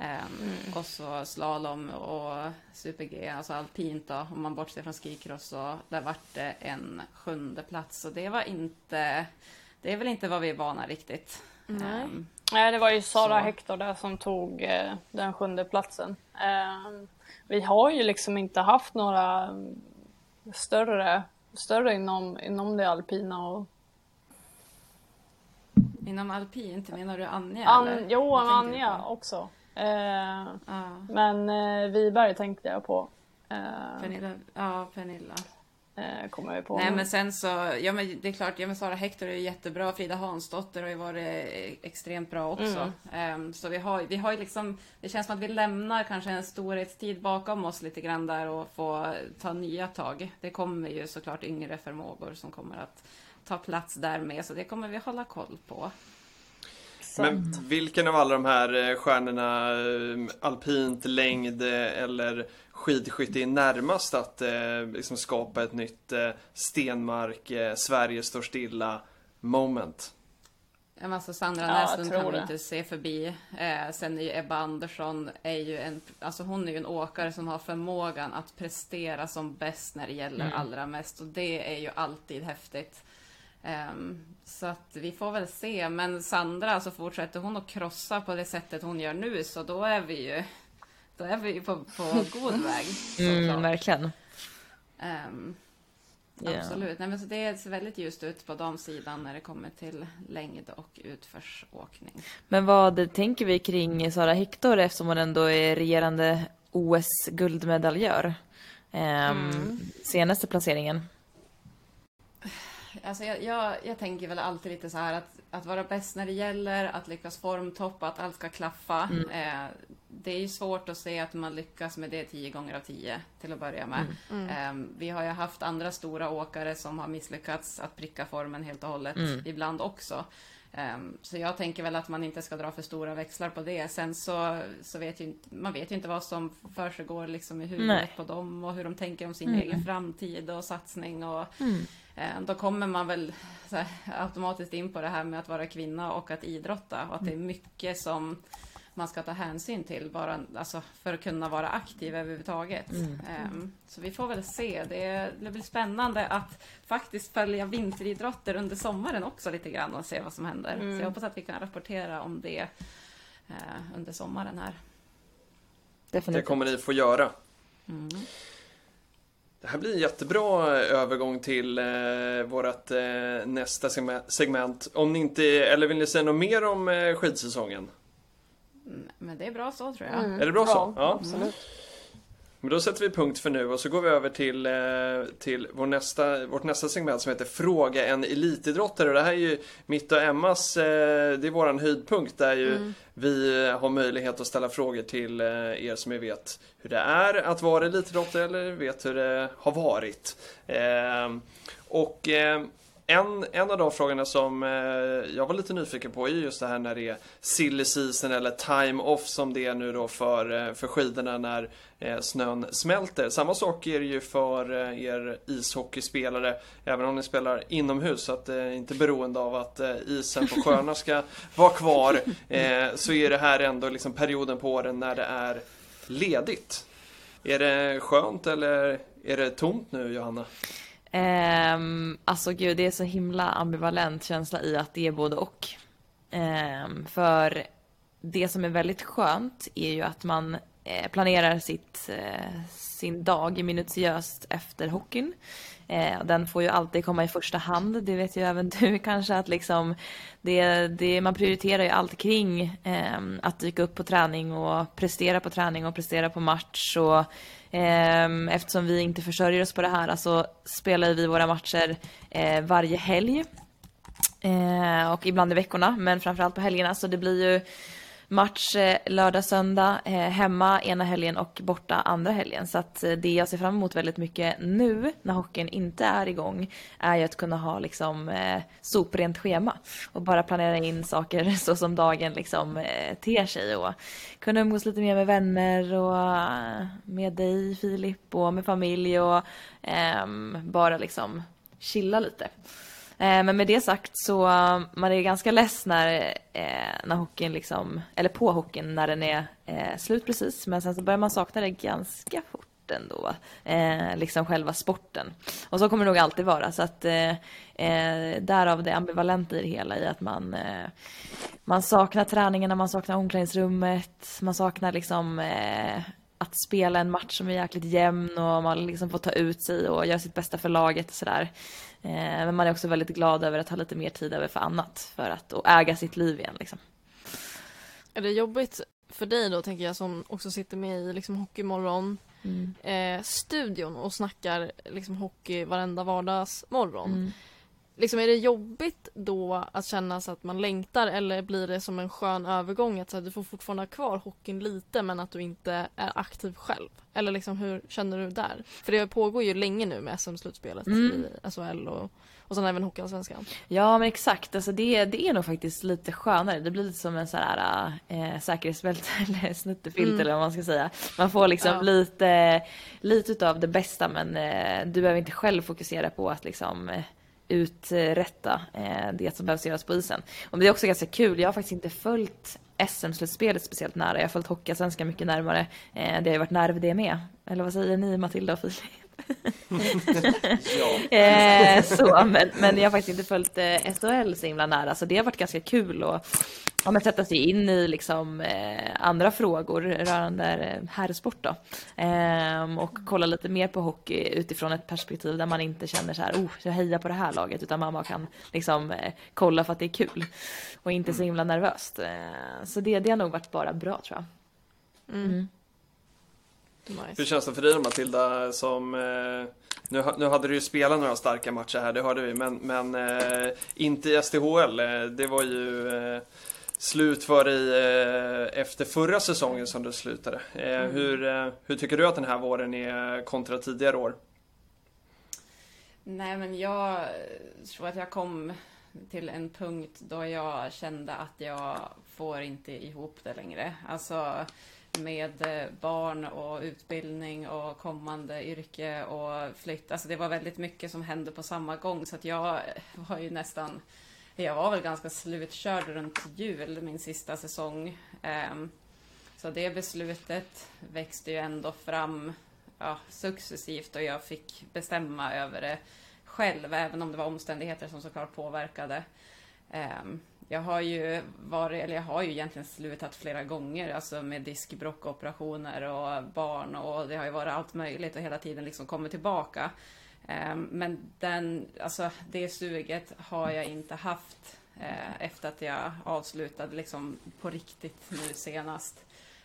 S8: Ehm, Och så slalom och super-G, alltså alpint då, om man bortser från skicross, så där vart det en sjunde plats. Så det var inte, det är väl inte vad vi är vana riktigt.
S6: Nej.
S8: Ehm,
S6: Nej, det var ju Sara
S8: Så.
S6: Hector där som tog eh, den sjunde platsen. Eh, vi har ju liksom inte haft några större, större inom, inom det alpina och
S8: inom alpint, menar du Anja?
S6: An,
S8: eller?
S6: jo, Anja också. Eh,
S8: Ja.
S6: men eh, Wiberg tänkte jag på. Eh,
S8: Pernilla, ja, Pernilla.
S6: Eh, kommer jag på
S8: Nej men sen så, ja men det är klart, ja men Sara Hector är ju jättebra, Frida Hansdotter har ju varit eh, extremt bra också. Ehm, så vi har, vi har ju liksom, det känns som att vi lämnar kanske en storhetstid bakom oss lite grann där och få ta nya tag. Det kommer ju såklart yngre förmågor som kommer att ta plats där med, så det kommer vi hålla koll på.
S5: Men vilken av alla de här eh, stjärnorna, eh, alpint, längd eh, eller skidskytte är närmast att eh, liksom skapa ett nytt eh, Stenmark, eh, Sverige står stilla moment?
S8: Ja, men Alltså Sandra
S6: Ja,
S8: Näslund
S6: tror
S8: kan
S6: det.
S8: inte se förbi. Eh, sen är ju Ebba Andersson är ju en, alltså hon är ju en åkare som har förmågan att prestera som bäst när det gäller
S9: Mm.
S8: allra mest och det är ju alltid häftigt. Ehm, så att vi får väl se, men Sandra, alltså fortsätter hon att krossa på det sättet hon gör nu så då är vi ju, då är vi ju på, på god väg.
S9: Mm, verkligen.
S8: Ehm,
S9: Ja.
S8: Absolut. Nej, men så det ser väldigt ljust ut på damsidan när det kommer till längd och utförsåkning.
S9: Men vad tänker vi kring Sara Hector eftersom hon ändå är regerande OS-guldmedaljör? Ehm,
S8: Mm.
S9: Senaste placeringen.
S8: Alltså jag, jag, jag tänker väl alltid lite så här att, att vara bäst när det gäller, att lyckas formtoppa, att allt ska klaffa.
S9: Mm.
S8: Eh, det är ju svårt att se att man lyckas med det tio gånger av tio till att börja med.
S9: Mm.
S8: Eh, vi har ju haft andra stora åkare som har misslyckats att pricka formen helt och hållet
S9: Mm.
S8: ibland också. Eh, så jag tänker väl att man inte ska dra för stora växlar på det. Sen så, så vet ju man vet ju inte vad som försiggår liksom i huvudet
S9: Nej.
S8: på dem och hur de tänker om sin
S9: Mm.
S8: egen framtid och satsning och
S9: Mm.
S8: Eh, Då kommer man väl här, automatiskt in på det här med att vara kvinna och att idrotta och att det är mycket som man ska ta hänsyn till bara, alltså, för att kunna vara aktiv överhuvudtaget.
S9: Mm.
S8: Ehm, Så vi får väl se. Det, det blir spännande att faktiskt följa vinteridrotter under sommaren också lite grann och se vad som händer.
S6: Mm.
S8: Så jag hoppas att vi kan rapportera om det eh, under sommaren här.
S5: Det
S9: Definitivt.
S5: kommer ni få göra.
S8: Mm.
S5: Det här blir en jättebra övergång till eh, vårt eh, nästa segme- segment. Om ni inte, eller vill ni säga något mer om eh, skidsäsongen?
S8: Mm, Men det är bra så tror jag.
S6: Mm,
S5: Är det bra så?
S6: Ja, absolut.
S5: Men då sätter vi punkt för nu och så går vi över till, eh, till vår nästa, vårt nästa segment som heter Fråga en elitidrottare. Och det här är ju mitt och Emmas, eh, det är våran höjdpunkt där ju vi har möjlighet att ställa frågor till eh, er som vet hur det är att vara elitidrottare eller vet hur det har varit. Eh, och eh, en, en av de frågorna som eh, jag var lite nyfiken på är just det här när det är silly season eller time off som det är nu då för, eh, för skidorna när eh, snön smälter. Samma sak är det ju för er ishockeyspelare, även om ni spelar inomhus, så att eh, inte beroende av att isen på sjöarna ska vara kvar, så är det här ändå liksom perioden på åren när det är ledigt. Är det skönt eller är det tomt nu Johanna?
S9: Um, alltså gud, det är så himla ambivalent känsla i att det är både och. Um, för det som är väldigt skönt är ju att man eh, planerar sitt, eh, sin dag minutiöst efter hockeyn. Eh, den får ju alltid komma i första hand, det vet ju även du kanske att liksom det, det, man prioriterar ju allt kring ehm, att dyka upp på träning och prestera på träning och prestera på match och Ehm, eftersom vi inte försörjer oss på det här så spelar vi våra matcher eh, varje helg. Eh, och ibland i veckorna men framförallt på helgerna. Så det blir ju match eh, lördag, söndag, eh, hemma ena helgen och borta andra helgen. Så att eh, det jag ser fram emot väldigt mycket nu när hockeyn inte är igång är ju att kunna ha liksom soprent schema och bara planera in saker så som dagen liksom ter sig och kunna umgås lite mer med vänner och med dig Filip och med familj och um, bara liksom chilla lite. Eh, men med det sagt så man är ganska less när, eh, när hockeyn liksom, eller på hockeyn när den är eh, slut precis. Men sen så börjar man sakna det ganska fort ändå. Eh, liksom själva sporten. Och så kommer det nog alltid vara. Så att eh, eh, därav det ambivalenta i det hela i att man, eh, man saknar träningarna, man saknar omklädningsrummet, man saknar liksom att spela en match som är jäkligt jämn och man liksom får ta ut sig och göra sitt bästa för laget och sådär. Eh, Men man är också väldigt glad över att ha lite mer tid över för annat för att och äga sitt liv igen liksom.
S7: Är det jobbigt för dig då, tänker jag, som också sitter med i liksom Hockeymorgon
S9: Mm.
S7: eh, studion och snackar liksom hockey varenda vardagsmorgon.
S9: Mm.
S7: Liksom, är det jobbigt då att känna så att man längtar eller blir det som en skön övergång att så här, du får fortfarande ha kvar hockeyn lite men att du inte är aktiv själv? Eller liksom hur känner du där? För det pågår ju länge nu med SM-slutspelet
S9: Mm.
S7: i SHL och, och sen även Hockeyallsvenskan.
S9: Ja men exakt, alltså det, det är nog faktiskt lite skönare. Det blir lite som en sån här äh, säkerhetsbälte eller snuttefilt
S7: Mm.
S9: eller vad man ska säga. Man får liksom
S7: Ja.
S9: lite, lite utav det bästa men eh, du behöver inte själv fokusera på att liksom eh, uträtta eh, det som behövs göras på isen. Och det är också ganska kul, jag har faktiskt inte följt SM-slutspelet speciellt nära. Jag har följt Hockeyallsvenskan mycket närmare. Eh, det har ju varit nerv det med. Eller vad säger ni Matilda och Filip?
S5: Ja.
S9: Eh, så, men, men jag har faktiskt inte följt eh, SHL så himla nära så det har varit ganska kul att ja, men sätta sig in i liksom, eh, andra frågor rörande eh, herrsport då. Ehm, och kolla lite mer på hockey utifrån ett perspektiv där man inte känner så här, oh, jag hejar på det här laget utan man bara kan liksom eh, kolla för att det är kul och inte så himla nervöst. Eh, så det, det har nog varit bara bra tror jag. Mm.
S5: Hur
S7: Nice.
S5: känns det för dig då Matilda som eh, nu, nu hade du ju spelat några starka matcher här, det hörde vi, men, men eh, inte i SDHL. Eh, det var ju slut för dig efter förra säsongen som du slutade. Eh, hur, hur tycker du att den här våren är kontra tidigare år?
S8: Nej, men jag tror att jag kom till en punkt då jag kände att jag får inte ihop det längre. Alltså med eh, barn och utbildning och kommande yrke och flytt. Alltså det var väldigt mycket som hände på samma gång så att jag eh, var ju nästan jag var väl ganska slutkörd runt jul, min sista säsong. Ehm, så det beslutet växte ju ändå fram ja, successivt och jag fick bestämma över det själv, även om det var omständigheter som såklart påverkade. Ehm, jag har ju varit, eller jag har ju egentligen slutat flera gånger, alltså med diskbråckoperationer och barn och det har ju varit allt möjligt och hela tiden liksom kommit tillbaka. Ehm, men den, alltså det suget har jag inte haft eh, efter att jag avslutade liksom på riktigt nu senast.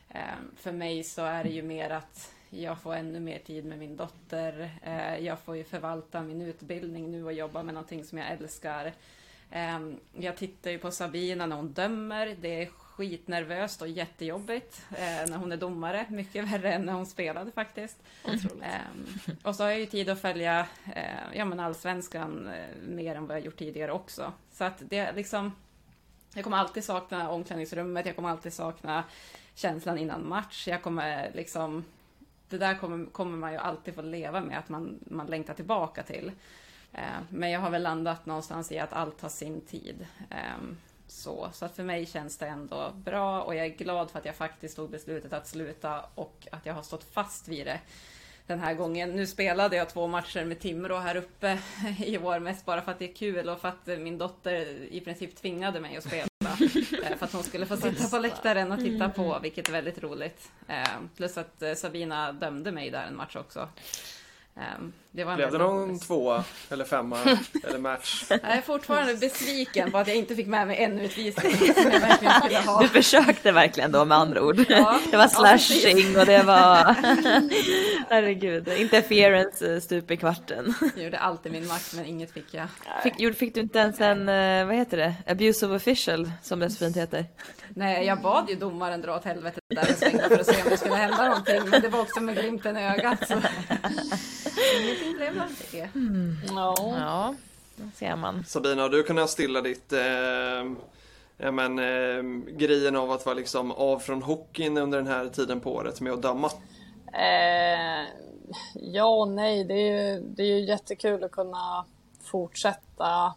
S8: Ehm, för mig så är det ju mer att jag får ännu mer tid med min dotter. Eh, jag får ju förvalta min utbildning nu och jobba med någonting som jag älskar. Ehm, Jag tittar ju på Sabina när hon dömer. Det är skitnervöst och jättejobbigt eh, när hon är domare. Mycket värre än när hon spelade faktiskt. Ehm, och så har jag ju tid att följa eh, ja, men allsvenskan eh, mer än vad jag gjort tidigare också. Så att det liksom... Jag kommer alltid sakna omklädningsrummet, jag kommer alltid sakna känslan innan match. Jag kommer liksom... Det där kommer, kommer man ju alltid få leva med, att man, man längtar tillbaka till. Eh, men jag har väl landat någonstans i att allt tar sin tid. Ehm, så, så att för mig känns det ändå bra och jag är glad för att jag faktiskt tog beslutet att sluta och att jag har stått fast vid det den här gången. Nu spelade jag två matcher med Timrå här uppe i år, mest bara för att det är kul och för att min dotter i princip tvingade mig att spela. Eh, för att hon skulle få sitta på läktaren och titta på, vilket är väldigt roligt. Eh, Plus att eh, Sabina dömde mig där en match också. Det var
S5: Blev det någon tvåa eller femma eller match?
S8: Jag är fortfarande besviken på att jag inte fick med mig en utvisning som jag verkligen skulle ha.
S9: Du försökte verkligen då med andra ord.
S8: Ja.
S9: Det var
S8: Ja,
S9: slashing och det var... Herregud, interference eh, stup i kvarten.
S8: Jag gjorde allt i min makt men inget fick jag.
S9: Fick, fick du inte ens en, eh, vad heter det, abuse of official som det så fint heter?
S8: Nej, jag bad ju domaren dra åt helvete där en sväng för att se om det skulle hända någonting. Men det var också med glimten i ögat. Så. Blev av det.
S6: Ja.
S9: Ja, det ser man.
S5: Sabina, har du kunnat stilla ditt eh, ja, men, eh, grejen av att vara liksom av från hockeyn under den här tiden på året med att döma?
S6: Eh, ja och nej, det är, ju, det är ju jättekul att kunna fortsätta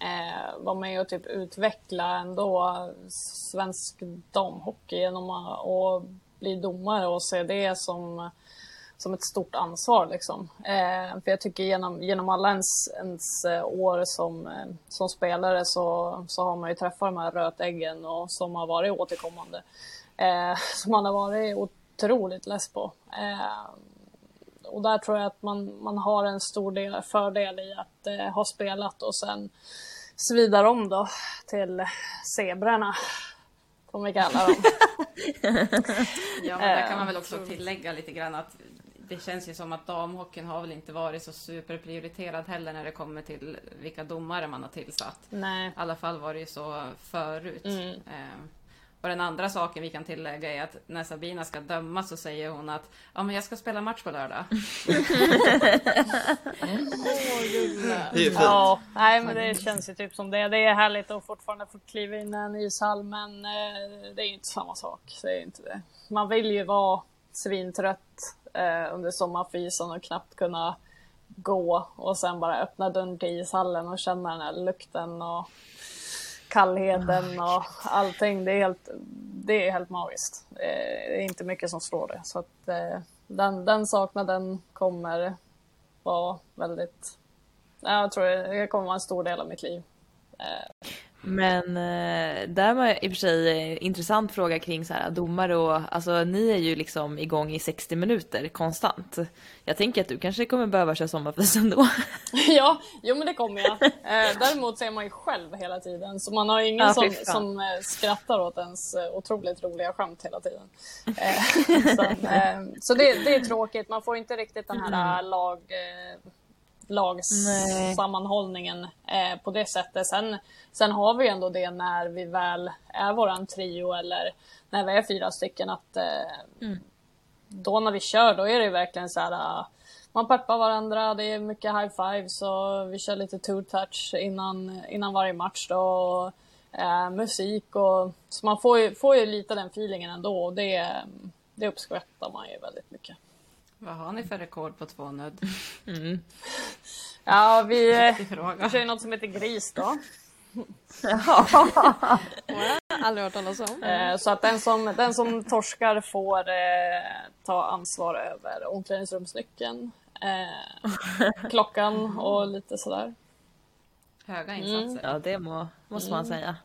S6: eh, vara med och typ utveckla ändå svensk damhockey genom att och bli domare och se det som, som ett stort ansvar. Liksom. Eh, för jag tycker genom, genom alla ens, ens eh, år som, eh, som spelare så, så har man ju träffat de här rötäggen och som har varit återkommande. Eh, som man har varit otroligt less på. Eh, och där tror jag att man, man har en stor del, fördel i att eh, ha spelat och sen svidar om då till zebrorna. Får vi kalla dem.
S8: Ja, men där kan man väl också tillägga lite grann att det känns ju som att damhockeyn har väl inte varit så superprioriterad heller när det kommer till vilka domare man har tillsatt.
S6: Nej.
S8: I alla fall var det ju så förut.
S6: Mm.
S8: Eh, och den andra saken vi kan tillägga är att när Sabina ska döma så säger hon att ja, men jag ska spela match på lördag.
S5: Det är ju fint.
S6: Ja, nej men det känns ju typ som det. Det är härligt att fortfarande få kliva in i en ishall men eh, det är ju inte samma sak. Det är inte det. Man vill ju vara svintrött eh, under sommarfysen och knappt kunna gå och sen bara öppna dörren till ishallen och känna den här lukten och kallheten och allting. Det är helt, det är helt magiskt. Eh, Det är inte mycket som slår det. Så att eh, den, den saknaden kommer vara väldigt Ja, Jag tror det kommer vara en stor del av mitt liv.
S9: Men eh, där var i och för sig eh, intressant fråga kring så här, domare och alltså ni är ju liksom igång i 60 minuter konstant. Jag tänker att du kanske kommer behöva köra sommarfys ändå.
S6: ja, jo men det kommer jag. Eh, däremot så är man ju själv hela tiden så man har ju ingen
S9: Ja,
S6: som, som skrattar åt ens otroligt roliga skämt hela tiden. Så så det, det är tråkigt, man får inte riktigt den här
S9: Mm.
S6: lag. Lagssammanhållningen eh, på det sättet. Sen, sen har vi ändå det när vi väl är våran trio eller när vi är fyra stycken att eh, då när vi kör då är det verkligen så här äh, man peppar varandra, det är mycket high fives och vi kör lite two touch innan, innan varje match då. Och, eh, musik och så man får ju, får ju lite den feelingen ändå och det, det uppskattar man ju väldigt mycket.
S8: Vad har ni för rekord på två nudd?
S6: Ja, vi, kör ju något som heter gris då.
S7: Aldrig hört talas om.
S6: Eh, Så att den som, den som torskar får eh, ta ansvar över omklädningsrumsnyckeln, eh, klockan och lite sådär.
S8: Höga insatser.
S9: Ja, det må, måste man säga.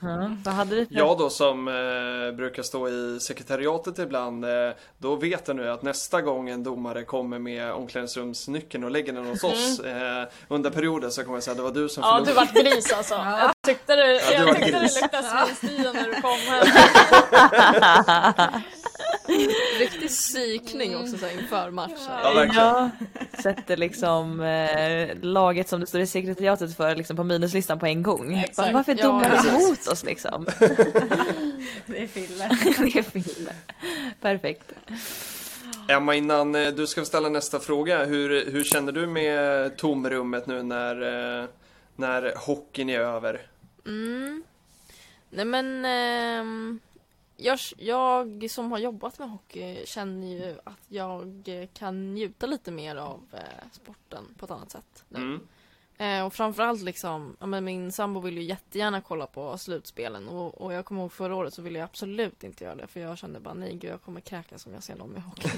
S9: Ja, vad hade du för...
S5: Jag då som eh, brukar stå i sekretariatet ibland, eh, då vet jag nu att nästa gång en domare kommer med omklädningsrumsnyckeln och lägger den hos oss eh, under perioden så kommer jag säga att det var du som
S6: Ja,
S5: förlorade.
S6: du vart gris alltså. Jag tyckte det,
S5: du
S6: jag det luktade svinstia när du kom hem.
S7: Riktig psykning också så här, inför matchen.
S5: Ja, verkligen.
S9: Ja, sätter liksom eh, laget som det står i sekretariatet för liksom på minuslistan på en gång.
S6: Exakt.
S9: Varför
S7: Ja,
S9: domar
S7: precis.
S9: du emot oss liksom?
S8: Det är Fille.
S9: det är Fille. Perfekt.
S5: Emma, innan eh, du ska ställa nästa fråga, hur, hur känner du med tomrummet nu när, eh, när hockeyn är över?
S7: Mm. Nej men ehm, jag, jag som har jobbat med hockey känner ju att jag kan njuta lite mer av eh, sporten på ett annat sätt. nu.
S5: Mm.
S7: Eh, och framförallt liksom, ja, men min sambo vill ju jättegärna kolla på slutspelen och, och jag kommer ihåg förra året så ville jag absolut inte göra det för jag kände bara nej gud jag kommer kräkas om jag ser någon med hockey.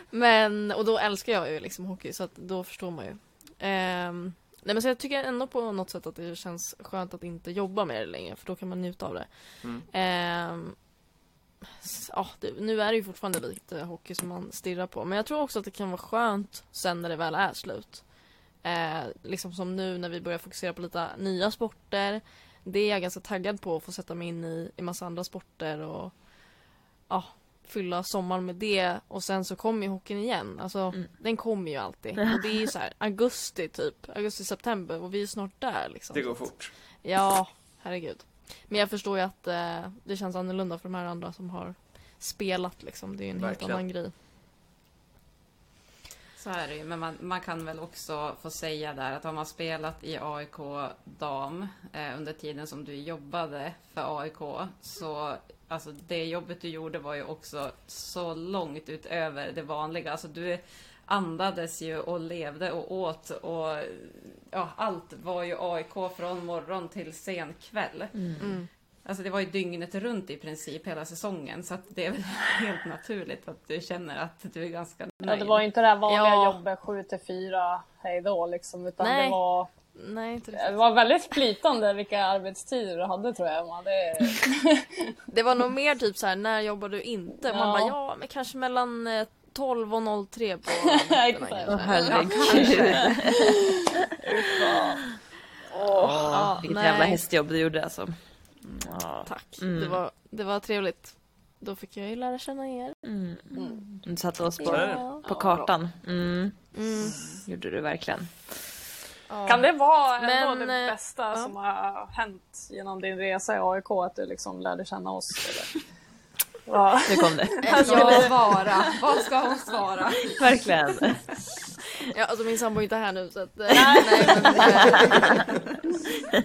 S7: men, och då älskar jag ju liksom hockey så att då förstår man ju. Ehm, nej men så jag tycker ändå på något sätt att det känns skönt att inte jobba med det längre för då kan man njuta av det.
S5: Mm.
S7: Ehm, ja, det, nu är det ju fortfarande lite hockey som man stirrar på. Men jag tror också att det kan vara skönt sen när det väl är slut. Eh, liksom som nu när vi börjar fokusera på lite nya sporter. Det är jag ganska taggad på att få sätta mig in i, i massa andra sporter och ja, fylla sommaren med det. Och sen så kommer ju hockeyn igen. Alltså
S9: Mm.
S7: den kommer ju alltid. Och det är ju så här augusti typ. Augusti-september och vi är snart där liksom.
S5: Det går fort.
S7: Ja, herregud. Men jag förstår ju att eh, det känns annorlunda för de här andra som har spelat liksom. Det är ju en
S5: Verkligen.
S7: helt annan grej.
S8: Så är det ju, men man, man kan väl också få säga där att har man spelat i AIK dam eh, under tiden som du jobbade för AIK så alltså det jobbet du gjorde var ju också så långt utöver det vanliga. Alltså du andades ju och levde och åt och ja, allt var ju AIK från morgon till sen kväll.
S7: Mm.
S8: Alltså det var ju dygnet runt i princip hela säsongen så att det är väl helt naturligt att du känner att du är ganska
S6: Ja,
S8: nöjd.
S6: det var ju inte det här vanliga
S7: Ja.
S6: jobbet 7 till 4 hej då liksom. Utan
S7: Nej.
S6: det var,
S7: Nej, inte
S6: det var väldigt flytande vilka arbetstider du hade tror jag. Man. Det,
S7: Det var nog mer typ så här, när jobbar du inte? Man
S6: Ja.
S7: bara, ja men kanske mellan eh, 12 och 03 på
S6: Exakt.
S9: Åh herregud.
S7: Ja,
S9: Vilket
S7: nej.
S9: jävla hästjobb du gjorde alltså. Ja.
S7: Tack.
S9: Mm.
S7: Det, var, det var trevligt. Då fick jag ju lära känna er.
S9: Mm.
S6: Mm.
S9: Du satte oss på.
S7: Ja.
S9: på kartan. Mm.
S7: Mm.
S9: Gjorde du verkligen.
S7: Ja.
S6: Kan det vara ändå
S7: Men,
S6: det
S7: eh,
S6: bästa som har hänt genom din resa i AIK? Att du liksom lärde känna oss? Eller? Ja.
S9: Nu kom det.
S8: Ska hon svara? Vad ska hon svara?
S9: Verkligen.
S7: Ja, alltså min sambo är inte här nu så att... eh, nej, men, eh,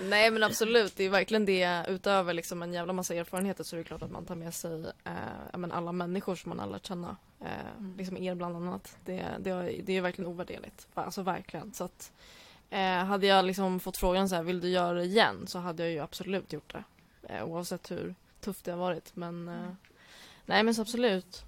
S7: nej men absolut, det är verkligen det utöver liksom en jävla massa erfarenheter så är det klart att man tar med sig eh, ja, men alla människor som man har lärt känna. Eh, liksom er bland annat. Det, det, är- det är verkligen ovärderligt. Alltså verkligen. Så att, eh, hade jag liksom fått frågan så här, vill du göra det igen? Så hade jag ju absolut gjort det. Eh, oavsett hur tufft det har varit. Men eh, nej men så absolut.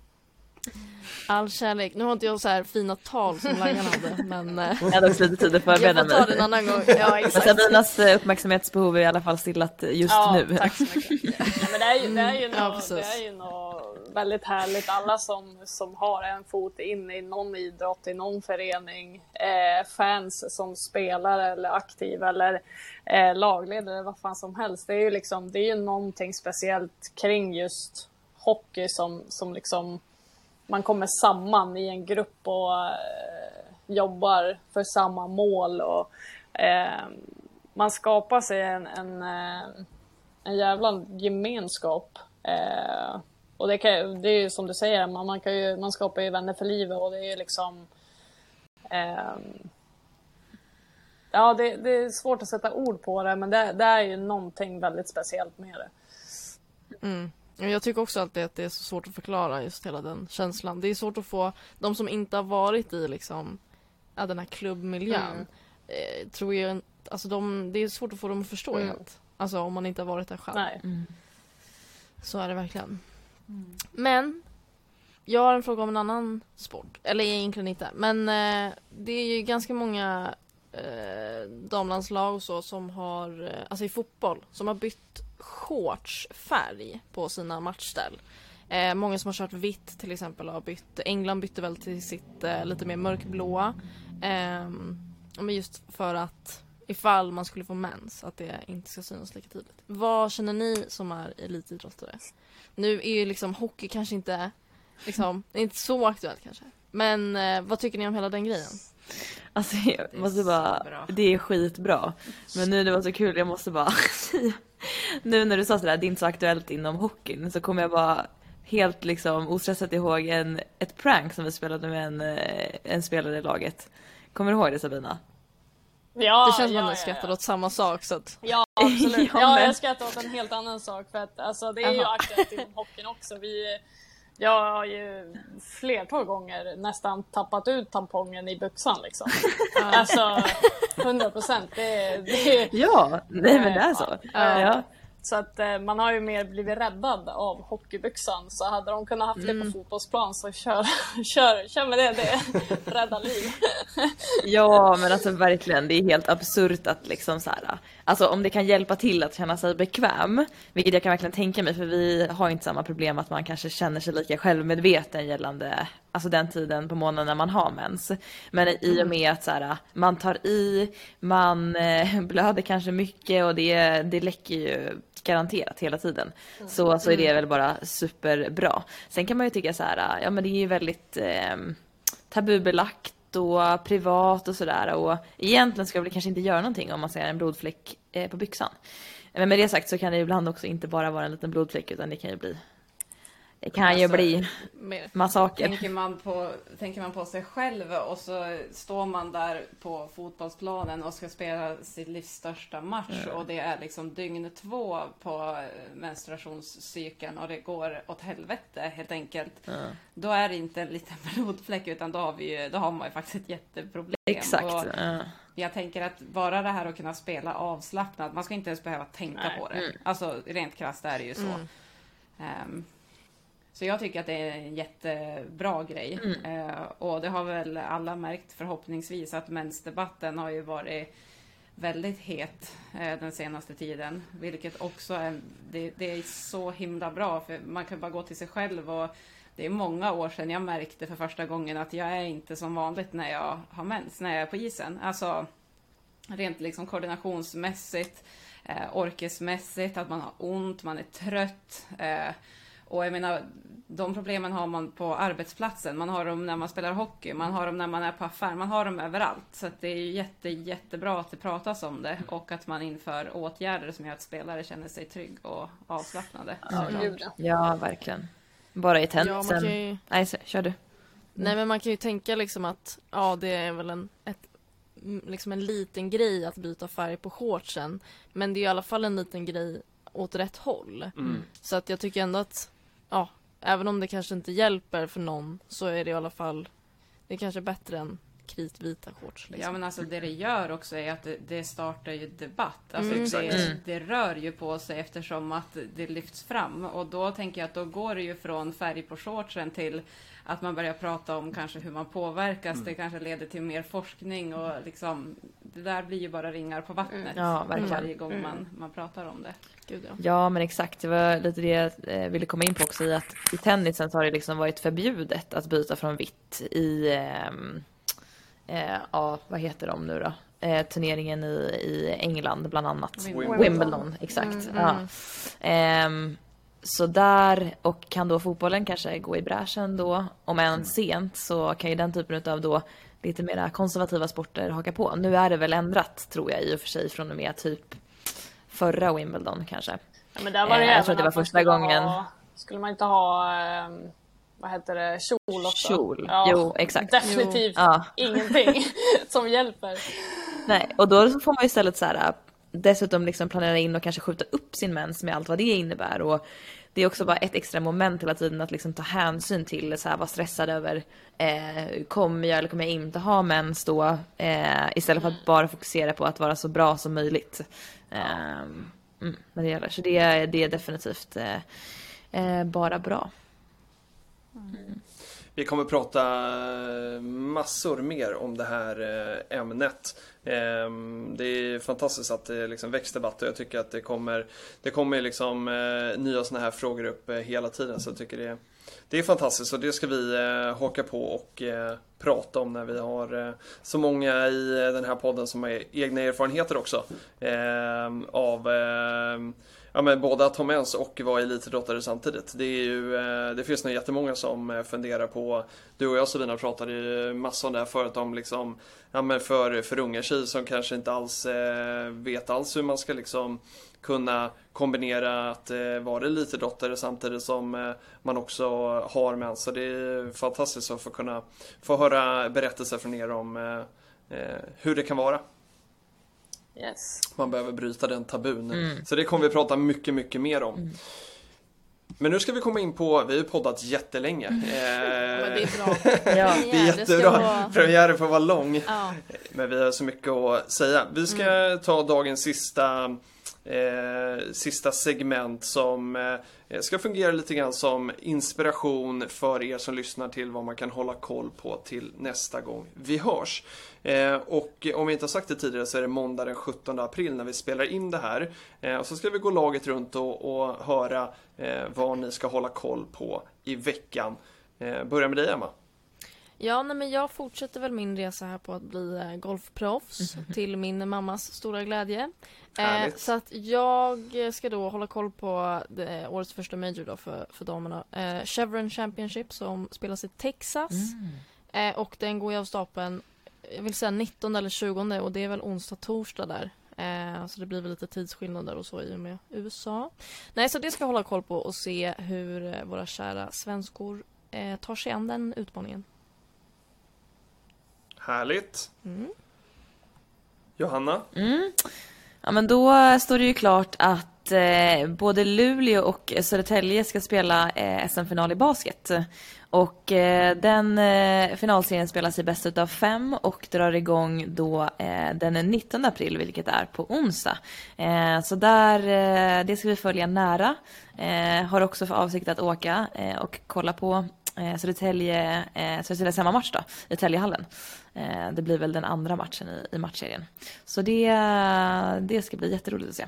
S7: All kärlek. Nu har inte jag så här fina tal som Laggan hade men eh,
S9: Jag hade också lite tid att
S7: jag
S9: förbereda
S7: får ta det en
S9: mig.
S7: annan gång. Ja
S9: Men
S7: exakt.
S9: Sabinas eh, uppmärksamhetsbehov är i alla fall stillat just
S6: ja,
S9: nu.
S6: Tack så mycket. Ja, men det är ju, det är ju,
S7: Mm, ja,
S6: något,
S7: precis.
S6: det är ju något väldigt härligt. Alla som, som har en fot in i någon idrott, i någon förening, eh, fans som spelar eller aktiva eller eh, lagledare, vad fan som helst. Det är ju liksom, det är ju någonting speciellt kring just hockey som, som liksom man kommer samman i en grupp och eh, jobbar för samma mål och eh, man skapar sig en, en, eh, en jävla gemenskap. Eh, och det, kan, det är ju som du säger, man, man, kan ju, man skapar ju vänner för livet och det är ju liksom ehm, Ja, det, det är svårt att sätta ord på det, men det, det är ju någonting väldigt speciellt med det.
S7: Mm. Jag tycker också alltid att det är så svårt att förklara just hela den känslan. Det är svårt att få de som inte har varit i liksom den här klubbmiljön.
S6: Mm.
S7: Eh, tror jag, alltså de, det är svårt att få dem att förstå
S6: Mm.
S7: helt. Alltså om man inte har varit där själv.
S6: Nej.
S9: Mm.
S7: Så är det verkligen. Men jag har en fråga om en annan sport. Eller egentligen inte. Men eh, det är ju ganska många eh, damlandslag och så som har, eh, alltså i fotboll, som har bytt shortsfärg på sina matchställ. Eh, många som har kört vitt till exempel har bytt. England bytte väl till sitt eh, lite mer mörkblåa. Eh, ehm, men just för att ifall man skulle få mens, att det inte ska synas lika tydligt. Vad känner ni som är elitidrottare? Nu är ju liksom hockey kanske inte, liksom, det inte så aktuellt kanske. Men eh, vad tycker ni om hela den grejen?
S9: Alltså jag
S8: är
S9: måste bara,
S8: bra.
S9: det är skitbra. Men nu det var så kul, jag måste bara. Nu när du sa sådär, det är inte så aktuellt inom hockeyn, så kommer jag bara helt liksom ostressat ihåg en, ett prank som vi spelade med en, eh, en spelare i laget. Kommer du ihåg det Sabina?
S6: Ja,
S7: det känns som
S6: ja,
S7: att
S6: ja,
S7: skrattar
S6: ja.
S7: åt samma sak så att...
S6: Ja, absolut.
S9: Ja, men-
S6: jag skrattar åt en helt annan sak. För att, alltså, det är ju
S7: Jaha.
S6: aktuellt inom hockeyn också. Vi, jag har ju flertal gånger nästan tappat ut tampongen i byxan. Liksom. Alltså, 100 procent. Det, det,
S9: Ja, nej men det är så.
S7: Ja.
S6: Så att eh, man har ju mer blivit räddad av hockeybyxan. Så hade de kunnat haft det på
S7: Mm.
S6: fotbollsplan så kör, kör, kör med det. Det räddar liv.
S9: Ja, men alltså verkligen, det är helt absurt att liksom så här, alltså om det kan hjälpa till att känna sig bekväm, vilket jag kan verkligen tänka mig, för vi har inte samma problem att man kanske känner sig lika självmedveten gällande, alltså den tiden på månaden när man har mens. Men i och med att så här, man tar i, man eh, blöder kanske mycket och det, det läcker ju garanterat hela tiden. Så, så är det väl bara superbra. Sen kan man ju tycka så här, ja men det är ju väldigt eh, tabubelagt och privat och sådär och egentligen ska vi kanske inte göra någonting om man ser en blodfläck eh, på byxan. Men med det sagt så kan det ibland också inte bara vara en liten blodfläck utan det kan ju bli det kan ju
S8: Alltså,
S9: bli
S6: Mer.
S9: massaker.
S8: Tänker man, på, tänker man på sig själv och så står man där på fotbollsplanen och ska spela sitt livs största match och det är liksom dygn två på menstruationscykeln och det går åt helvete helt enkelt. Då är det inte en liten blodfläck utan då har, vi ju, då har man ju faktiskt ett jätteproblem.
S9: Exakt.
S8: Och
S9: ja.
S8: jag tänker att bara det här att kunna spela avslappnat, man ska inte ens behöva tänka
S6: Nej.
S8: på det. Alltså rent krasst är det ju så. Ehm, så jag tycker att det är en jättebra grej. Eh, och det har väl alla märkt förhoppningsvis att mensdebatten har ju varit väldigt het eh, den senaste tiden. Vilket också är, det, det är så himla bra för man kan bara gå till sig själv och det är många år sedan jag märkte för första gången att jag är inte som vanligt när jag har mens, när jag är på isen. Alltså rent liksom koordinationsmässigt, eh, orkesmässigt, att man har ont, man är trött. Eh, och jag menar, de problemen har man på arbetsplatsen, man har dem när man spelar hockey, man har dem när man är på affär, man har dem överallt. Så att det är jätte, jättebra att det pratas om det och att man inför åtgärder som gör att spelare känner sig trygg och avslappnade.
S6: Ja, ja.
S9: ja, verkligen. Bara i
S7: Ja, man
S9: tennisen.
S7: kan ju...
S9: Nej, så, kör du.
S7: Nej men man kan ju tänka liksom att ja det är väl en, ett, mm, liksom en liten grej att byta färg på shortsen. Men det är i alla fall en liten grej åt rätt håll.
S5: Mm.
S7: Så att jag tycker ändå att ja, även om det kanske inte hjälper för någon så är det i alla fall det är kanske bättre än kritvita shorts. Liksom.
S8: Ja men alltså det det gör också är att det, det startar ju debatt. Alltså
S7: Mm.
S8: det,
S9: Mm.
S8: det rör ju på sig eftersom att det lyfts fram. Och då tänker jag att då går det ju från färg på shortsen till att man börjar prata om kanske hur man påverkas.
S5: Mm.
S8: Det kanske leder till mer forskning och liksom det där blir ju bara ringar på vattnet.
S9: Ja, verkligen.
S8: Varje gång man, man pratar om det.
S7: Gud, ja.
S9: Ja, men exakt. Det var lite det jag eh, ville komma in på också i att i tennisen så har det liksom varit förbjudet att byta från vitt i, ehm, eh, ja, vad heter de nu då? Eh, turneringen i, i England bland annat.
S8: Wimbledon.
S9: Wimbledon, exakt.
S7: Mm,
S9: Ja.
S7: mm.
S9: Ehm, så där, och kan då fotbollen kanske gå i bräschen då, om än sent, så kan ju den typen av då lite mera konservativa sporter haka på. Nu är det väl ändrat tror jag i och för sig från och med typ förra Wimbledon kanske.
S6: Ja, men där var det
S9: Eh, jag tror att det var första gången.
S6: Ha, skulle man inte ha, ehm, vad heter det, kjol också?
S9: Kjol. Jo, exakt.
S6: Definitivt
S9: Ja.
S6: ingenting som hjälper.
S9: Nej, och då får man istället så här dessutom liksom planera in och kanske skjuta upp sin mens med allt vad det innebär. Och det är också bara ett extra moment hela tiden att liksom ta hänsyn till, så här, vara stressad över eh, kommer jag eller kommer jag inte ha mens då? Eh, istället för att bara fokusera på att vara så bra som möjligt. Eh, mm, när det gäller. Så det, är- det är definitivt eh, eh, bara bra.
S5: Vi kommer prata eh, massor mer om det här eh, ämnet. Ehm, det är fantastiskt att det liksom väcks debatt och jag tycker att det kommer Det kommer liksom eh, nya sådana här frågor upp hela tiden. Så jag tycker det är Det är fantastiskt. Och det ska vi haka på och prata om när vi har så många i den här podden som har egna erfarenheter också. Ehm, av ehm, Ja men både att ha mens och vara elitidrottare samtidigt. Det är ju, eh, det finns nog jättemånga som eh, funderar på Du och jag Sabina pratade ju massor om det här förut om liksom Ja men för, för unga tjejer som kanske inte alls eh, vet alls hur man ska liksom kunna kombinera att vara elitidrottare samtidigt som man också har mens. Så det är fantastiskt att få kunna få höra berättelser från er om hur det kan vara.
S6: Yes.
S5: Man behöver bryta den tabun.
S9: Mm.
S5: Så det kommer vi prata mycket, mycket mer om. Men nu ska vi komma in på, vi har ju poddat jättelänge.
S7: Det
S5: Eh,
S7: är bra.
S9: Ja.
S5: det är
S7: Premiär, det ska
S5: jättebra.
S7: vara-
S5: Premiären får vara lång.
S7: Ja.
S5: Men vi har så mycket att säga. Vi ska ta dagens sista eh, sista segment som eh, ska fungera lite grann som inspiration för er som lyssnar till vad man kan hålla koll på till nästa gång vi hörs. Eh, och om vi inte har sagt det tidigare så är det måndag den 17 april när vi spelar in det här. Eh, och så ska vi gå laget runt och, och höra eh, vad ni ska hålla koll på i veckan. Eh, börja med dig Emma.
S7: Ja, nej, men jag fortsätter väl min resa här på att bli eh, golfproffs till min mammas stora glädje. Eh, så att jag ska då hålla koll på det, årets första major då för, för damerna. Eh, Chevron Championship som spelas i Texas. Eh, och den går ju av stapeln, jag vill säga 19 eller 20 och det är väl onsdag, torsdag där. Eh, så det blir väl lite tidsskillnader och så i och med USA. Nej, så det ska jag hålla koll på och se hur eh, våra kära svenskor eh, tar sig an den utmaningen.
S5: Härligt.
S7: Mm.
S5: Johanna?
S9: Mm. Ja, men då står det ju klart att eh, både Luleå och Södertälje ska spela eh, SM-final i basket. Och eh, den eh, finalserien spelas i bäst utav fem och drar igång då eh, den 19 april, vilket är på onsdag. Eh, så där, eh, det ska vi följa nära. Eh, har också för avsikt att åka eh, och kolla på eh, Södertälje, eh, Södertäljes hemmamatch då, i Täljehallen. Eh, det blir väl den andra matchen i, i matchserien. Så det, det ska bli jätteroligt att se.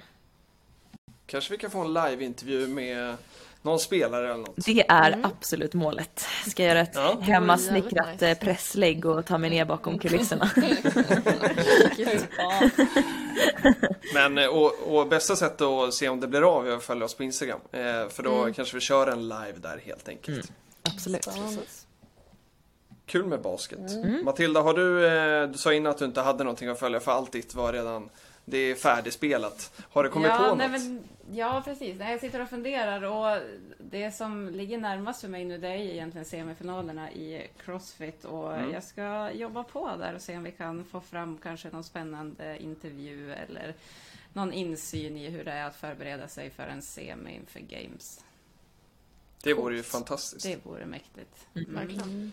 S5: Kanske vi kan få en live-intervju med någon spelare eller något.
S9: Det är absolut målet. Ska jag göra ett
S5: Ja.
S9: hemmasnickrat
S7: nice.
S9: eh, presslägg och ta mig ner bakom kulisserna.
S5: Men eh, och, och bästa sättet att se om det blir av är att följa oss på Instagram. Eh, för då kanske vi kör en live där helt enkelt.
S9: Absolut.
S5: Kul med basket. Matilda, har du, eh, du sa innan att du inte hade någonting att följa för allt ditt var redan, det är färdigspelat. Har du kommit
S8: ja,
S5: på något?
S8: nej, men, ja, precis. Nej, jag sitter och funderar och det som ligger närmast för mig nu det är egentligen semifinalerna i Crossfit och
S5: Mm.
S8: jag ska jobba på där och se om vi kan få fram kanske någon spännande intervju eller någon insyn i hur det är att förbereda sig för en semi inför Games.
S5: Det vore ju fantastiskt.
S8: Det vore mäktigt.
S7: Verkligen.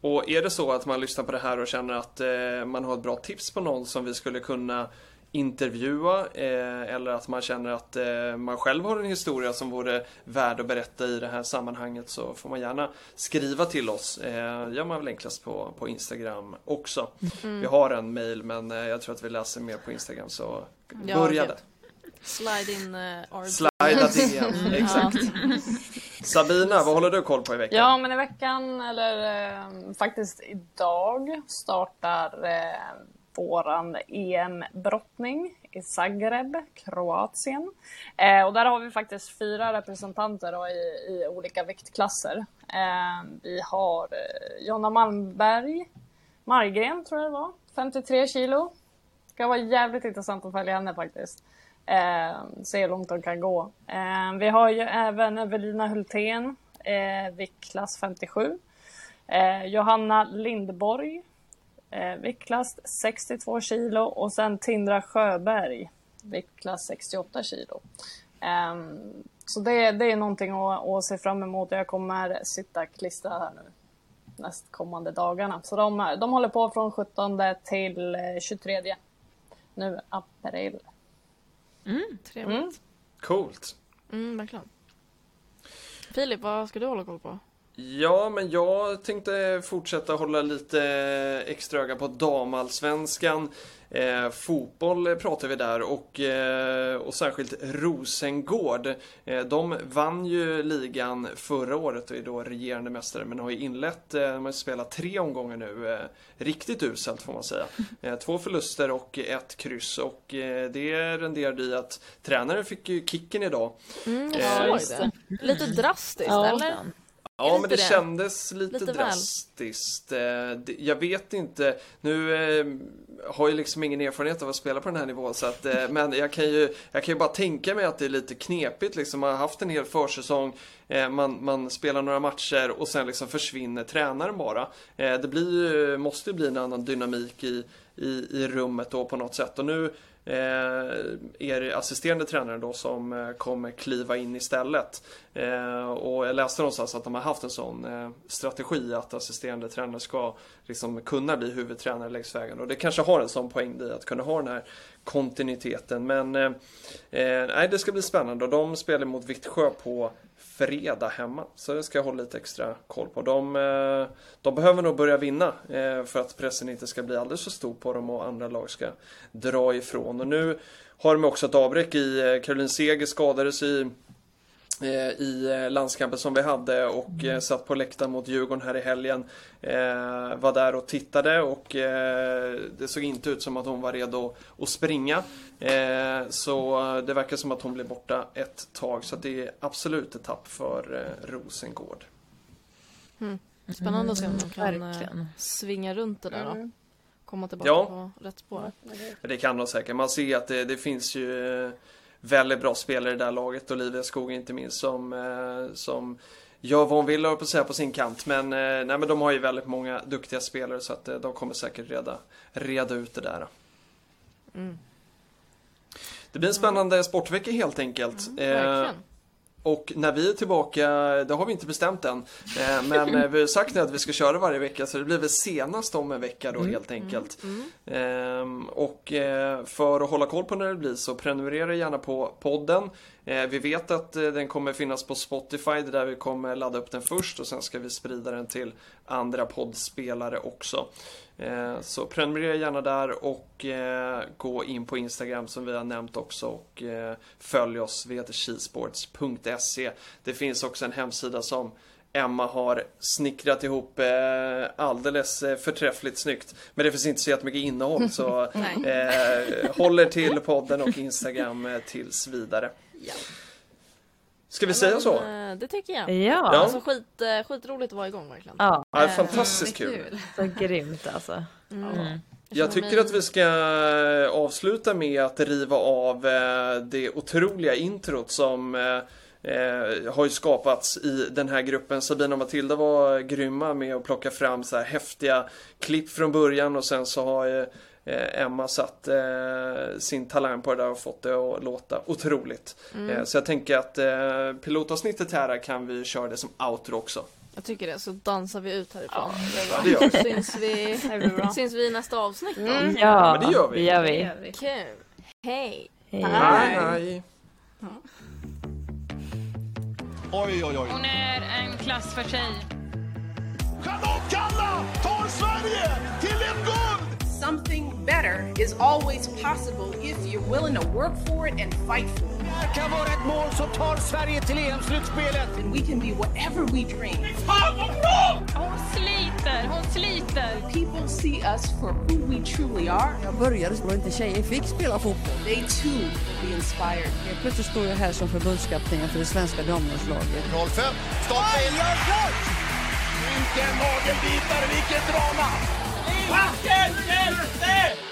S5: Och är det så att man lyssnar på det här och känner att eh, man har ett bra tips på någon som vi skulle kunna intervjua eh, eller att man känner att eh, man själv har en historia som vore värd att berätta i det här sammanhanget så får man gärna skriva till oss. Eh, gör man väl enklast på, på Instagram också. Vi har en mail men eh, jag tror att vi läser mer på Instagram så
S7: Ja,
S5: börja
S7: gud.
S5: där.
S7: Slide in uh, our
S5: Slida DM, exakt. Sabina, vad håller du koll på i veckan?
S6: Ja, men i veckan, eller eh, faktiskt idag, startar eh, våran EM-brottning i Zagreb, Kroatien. Eh, och där har vi faktiskt fyra representanter då, i, i olika viktklasser. Eh, vi har eh, Jonna Malmberg, Margren tror jag det var, 53 kilo. Det Ska vara jävligt intressant att följa henne faktiskt. Eh, se hur långt de kan gå. Eh, vi har ju även Evelina Hultén, eh, viktklass 57. Eh, Johanna Lindborg, eh, viktklass 62 kilo. Och sen Tindra Sjöberg, viktklass 68 kilo. Eh, så det, det är någonting att, att se fram emot. Jag kommer sitta klistrad här nu nästkommande dagarna. Så de, de håller på från 17 till eh, 23 nu april.
S7: Trevligt.
S5: Coolt.
S7: Mm, verkligen. Filip, vad ska du hålla koll på?
S5: Ja, men jag tänkte fortsätta hålla lite extra öga på damallsvenskan. Eh, fotboll pratar vi där och, eh, och särskilt Rosengård. Eh, de vann ju ligan förra året och är då regerande mästare men har ju inlett, eh, de har spelat tre omgångar nu. Eh, riktigt uselt får man säga. Eh, två förluster och ett kryss och eh, det renderade i att tränaren fick ju kicken idag.
S7: Mm,
S5: Eh.
S7: Lite drastiskt,
S6: Ja.
S7: eller?
S5: Ja, men det,
S7: det?
S5: kändes lite,
S7: Lite väl.
S5: drastiskt. Eh, det- Jag vet inte. Nu eh, har jag liksom ingen erfarenhet av att spela på den här nivån. Så att, eh, men jag kan, ju, jag kan ju bara tänka mig att det är lite knepigt. Liksom. Man har haft en hel försäsong. Eh, man, man spelar några matcher och sen liksom försvinner tränaren bara. Eh, det blir, måste ju bli en annan dynamik i, i, i rummet då på något sätt. Och nu eh, assisterande tränare då som eh, kommer kliva in istället. Eh, och jag läste någonstans att de har haft en sån eh, strategi att assisterande tränare ska liksom kunna bli huvudtränare längs vägen. Och det kanske har en sån poäng i att kunna ha den här kontinuiteten. Men eh, eh, nej, det ska bli spännande och de spelar mot Vittsjö på fredag hemma. Så det ska jag hålla lite extra koll på. De, eh, de behöver nog börja vinna eh, för att pressen inte ska bli alldeles för stor på dem och andra lag ska dra ifrån. Och nu har de också ett avbräck i eh, Caroline Seger skadades i i eh, landskampen som vi hade och eh, satt på läktaren mot Djurgården här i helgen. Eh, var där och tittade och eh, det såg inte ut som att hon var redo att springa. Eh, så det verkar som att hon blir borta ett tag så det är absolut ett tapp för eh, Rosengård.
S7: Mm. Spännande att se om de kan eh,
S9: verkligen.
S7: svinga runt det där då.
S6: Mm.
S7: Komma tillbaka
S5: Ja.
S7: på rätt spår.
S5: Det kan de säkert. Man ser att det, det finns ju eh, väldigt bra spelare i det här laget. Olivia Skog inte minst som, eh, som gör vad hon vill på säga på sin kant. Men, eh, nej, men de har ju väldigt många duktiga spelare så att eh, de kommer säkert reda, reda ut det där.
S7: Mm.
S5: Det blir en spännande sportvecka helt enkelt.
S7: Verkligen.
S5: Och när vi är tillbaka, det har vi inte bestämt än, eh, men eh, vi har sagt nu att vi ska köra varje vecka så det blir väl senast om en vecka då helt enkelt. Ehm, och eh, för att hålla koll på när det blir så prenumerera gärna på podden. Vi vet att den kommer finnas på Spotify, det är där vi kommer ladda upp den först och sen ska vi sprida den till andra poddspelare också. Eh, Så prenumerera gärna där och eh, gå in på Instagram som vi har nämnt också och eh, följ oss. Vi heter skisports.se. Det finns också en hemsida som Emma har snickrat ihop alldeles förträffligt snyggt. Men det finns inte så jättemycket innehåll så eh, håller till podden och Instagram tills vidare. Ska vi säga så?
S7: Men, eh, Det tycker jag.
S9: Ja.
S7: Alltså skit, eh, skitroligt att vara igång verkligen.
S9: Ja,
S5: Ja, det är fantastiskt kul.
S8: Kul.
S9: så grymt alltså.
S7: Mm.
S5: Jag tycker att vi ska eh, avsluta med att riva av eh, det otroliga introt som eh, eh, har ju skapats i den här gruppen. Sabina och Matilda var grymma med att plocka fram så här häftiga klipp från början och sen så har eh, eh, Emma satt eh, sin talang på det där och fått det att låta otroligt. Eh, så jag tänker att eh, pilotavsnittet här kan vi köra det som outro också.
S7: Jag tycker det, så dansar vi ut härifrån.
S5: Ja, det gör vi.
S7: Syns vi, syns vi i nästa avsnitt då?
S9: Ja,
S5: men det gör vi.
S9: Det gör vi.
S7: Kul. Hej.
S9: Hej.
S5: Hej, hej.
S4: Oj, oj, oj.
S1: Hon är en klass för sig.
S4: Charlotte Kalla tar Sverige till ett guld!
S2: Something better is always possible if you're willing to work for it and fight for it.
S10: Det kan vara ett mål som tar Sverige till EM-slutspelet.
S2: And we can be whatever we dream.
S1: Hon sliter, hon sliter.
S2: People see us for who we truly are.
S3: Jag började och inte tjejer fick spela fotboll.
S2: They too will be inspired.
S3: Helt plötsligt står jag här som förbundskapten för det svenska damlandslaget.
S4: 05, stolpe in. Vilken nagelbitare, vilket drama! ¡Valiente!